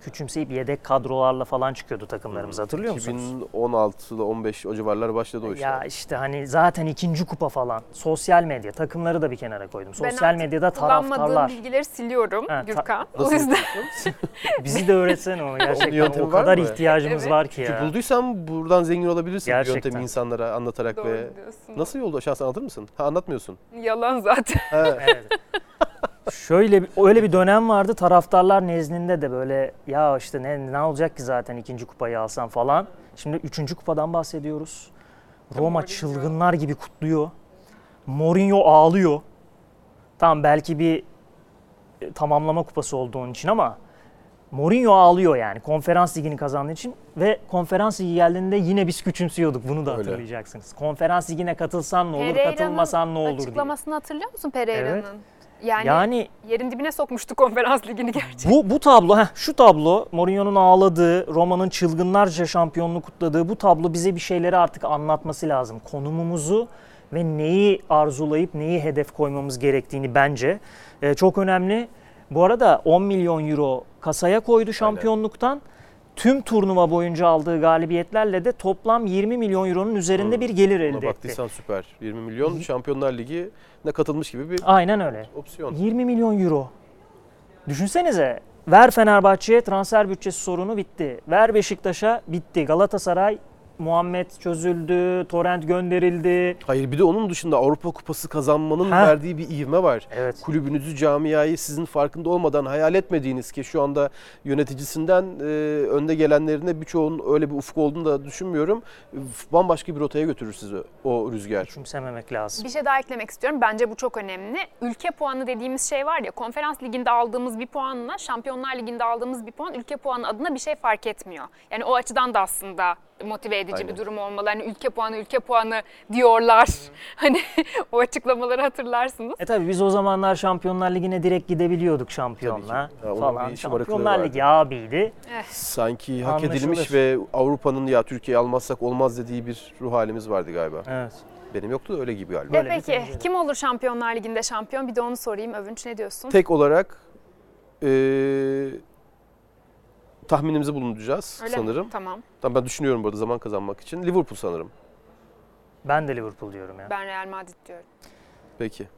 S3: küçümseyip yedek kadrolarla falan çıkıyordu takımlarımız hatırlıyor musunuz?
S2: 2016'da 15 o civarlar başladı o işler.
S3: Ya işte hani zaten ikinci kupa falan. Sosyal medya takımları da bir kenara koydum.
S1: Ben
S3: Sosyal
S1: artık
S3: medyada taraftarlar.
S1: bilgileri siliyorum
S3: Ha, ta-
S1: Gürkan. O yüzden?
S3: Bizi de öğretsene onu gerçekten.
S2: yöntemi
S3: o kadar
S2: mı?
S3: ihtiyacımız
S1: Evet.
S3: var ki
S2: Çünkü
S3: ya.
S2: bulduysan buradan zengin olabilirsin
S3: Gerçekten.
S2: yöntemi insanlara anlatarak
S1: doğru
S2: ve
S1: diyorsun.
S2: nasıl yolda şans anlatır mısın? Ha anlatmıyorsun.
S1: Yalan zaten.
S2: Ha,
S3: Evet. Şöyle öyle bir dönem vardı taraftarlar nezdinde de böyle ya işte ne ne olacak ki zaten ikinci kupayı alsam falan. Şimdi üçüncü kupadan bahsediyoruz. Roma çılgınlar gibi kutluyor. Mourinho ağlıyor. Tamam belki bir e, tamamlama kupası olduğu için ama Mourinho ağlıyor yani konferans ligini kazandığı için ve konferans ligi geldiğinde yine biz küçümsüyorduk bunu da
S2: Öyle.
S3: hatırlayacaksınız. Konferans ligine katılsan ne olur,
S1: Pereira'nın
S3: katılmasan ne olur diye.
S1: açıklamasını hatırlıyor musun Pereira'nın?
S3: Evet.
S1: Yani,
S3: Yani
S1: yerin dibine sokmuştu konferans ligini gerçekten.
S3: bu bu tablo, heh, şu tablo Mourinho'nun ağladığı, Roma'nın çılgınlarca şampiyonluğu kutladığı bu tablo bize bir şeyleri artık anlatması lazım. Konumumuzu ve neyi arzulayıp neyi hedef koymamız gerektiğini bence Ee, çok önemli. Bu arada 10 milyon euro kasaya koydu şampiyonluktan. Tüm turnuva boyunca aldığı galibiyetlerle de toplam 20 milyon euronun üzerinde
S2: Hmm.
S3: bir gelir elde etti.
S2: baktıysan süper. 20 milyon Şampiyonlar Ligi'ne katılmış gibi bir
S3: Aynen öyle.
S2: opsiyon.
S3: 20 milyon euro. Düşünsenize ver Fenerbahçe'ye transfer bütçesi sorunu bitti. Ver Beşiktaş'a bitti. Galatasaray Muhammed çözüldü, Torrent gönderildi.
S2: Hayır bir de onun dışında Avrupa Kupası kazanmanın
S3: Ha.
S2: verdiği bir ivme var.
S3: Evet.
S2: Kulübünüzü, camiayı sizin farkında olmadan hayal etmediğiniz ki şu anda yöneticisinden e, önde gelenlerine birçoğunun öyle bir ufku olduğunu da düşünmüyorum. Bambaşka bir rotaya götürür sizi o rüzgar.
S3: Küçümsememek lazım.
S1: Bir şey daha eklemek istiyorum. Bence bu çok önemli. Ülke puanı dediğimiz şey var ya, konferans liginde aldığımız bir puanla Şampiyonlar Ligi'nde aldığımız bir puan ülke puanı adına bir şey fark etmiyor. Yani o açıdan da aslında motive edici
S2: Aynen.
S1: bir durum olmalı. Hani ülke puanı, ülke puanı diyorlar. Hani o açıklamaları hatırlarsınız.
S3: E tabi biz o zamanlar Şampiyonlar Ligi'ne direkt gidebiliyorduk şampiyonla falan.
S2: şımarıklığı
S3: Şampiyonlar. Ligi abiydi.
S2: Sanki hak
S3: Anlaşılır.
S2: edilmiş ve Avrupa'nın ya Türkiye'yi almazsak olmaz dediği bir ruh halimiz vardı galiba.
S3: Evet.
S2: Benim yoktu da öyle gibi galiba.
S1: E peki kim olur Şampiyonlar Ligi'nde şampiyon? Bir de onu sorayım. Övünç ne diyorsun?
S2: Tek olarak e, tahminimizi bulunacağız
S1: Öyle mi?
S2: sanırım.
S1: Tamam.
S2: Tamam ben düşünüyorum burada zaman kazanmak için. Liverpool sanırım.
S3: Ben de Liverpool diyorum ya.
S1: Ben Real Madrid diyorum.
S2: Peki.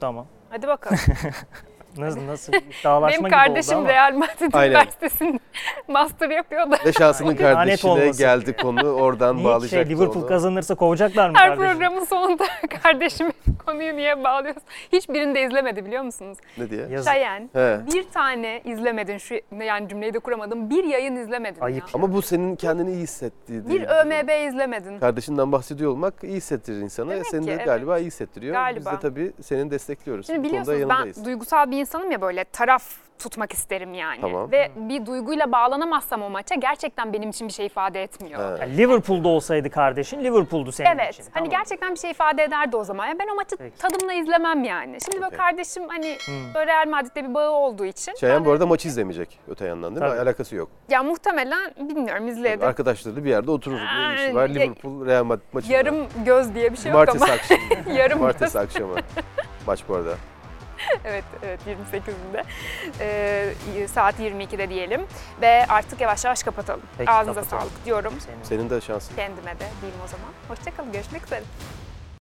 S3: Tamam.
S1: Hadi bakalım.
S3: Nasıl nasıl iddialaşma
S1: Benim
S3: gibi
S1: kardeşim
S3: oldu ama.
S1: Real Madrid
S2: Aynen.
S1: Üniversitesi'nde master yapıyor da.
S2: Ve şansının
S3: Lanet
S2: kardeşine geldi konu. Oradan
S3: Niye şey,
S2: bağlayacaktı
S3: Liverpool
S2: onu.
S3: kazanırsa kovacaklar mı
S1: Her
S3: kardeşim?
S1: programın sonunda kardeşimi konuyu niye bağlıyorsun? Hiçbirini de izlemedi biliyor musunuz?
S2: Ne diye?
S3: Yazık.
S1: Şayen
S2: He.
S1: bir tane izlemedin şu yani cümleyi de kuramadım. Bir yayın izlemedin
S3: Ayıp.
S1: ya.
S2: Ama bu senin kendini iyi hissettiği
S1: Bir ÖMB izlemedin.
S2: Kardeşinden bahsediyor olmak iyi hissettirir insana.
S1: Demek
S2: Seni
S1: ki,
S2: de
S1: evet.
S2: galiba iyi hissettiriyor.
S1: Galiba.
S2: Biz de tabii seni destekliyoruz.
S1: Şimdi biliyorsunuz
S2: yanındayız.
S1: ben duygusal bir insanım ya böyle taraf tutmak isterim yani.
S2: Tamam.
S1: Ve bir duyguyla bağlanamazsam o maça gerçekten benim için bir şey ifade etmiyor.
S3: Yani Liverpool'da olsaydı kardeşin Liverpool'du senin
S1: Evet.
S3: için.
S1: Hani
S3: Tamam.
S1: gerçekten bir şey ifade ederdi o zaman. Ya ben o maçı
S3: Peki.
S1: tadımla izlemem yani. Şimdi böyle kardeşim hani
S3: Hmm.
S1: böyle Real Madrid'de bir bağı olduğu için. Ben
S2: bu
S1: de-
S2: arada maçı izlemeyecek öte yandan değil mi?
S3: Tabii.
S2: Alakası yok.
S1: Ya muhtemelen bilmiyorum izledim.
S2: Arkadaşları bir yerde oturur. Ne işi var? Liverpool Real Madrid maçında.
S1: Yarım göz diye bir şey yok
S2: Cumartesi
S1: ama.
S2: akşamı.
S1: Yarım
S2: Cumartesi akşamı. Maç bu arada.
S1: evet, evet 28'inde. Ee, saat 22'de diyelim. Ve artık yavaş yavaş kapatalım.
S3: Peki,
S1: Ağzınıza
S3: kapatalım.
S1: sağlık diyorum.
S2: Senin- de şansın.
S1: Kendime de diyeyim o zaman. Hoşçakalın. Görüşmek üzere.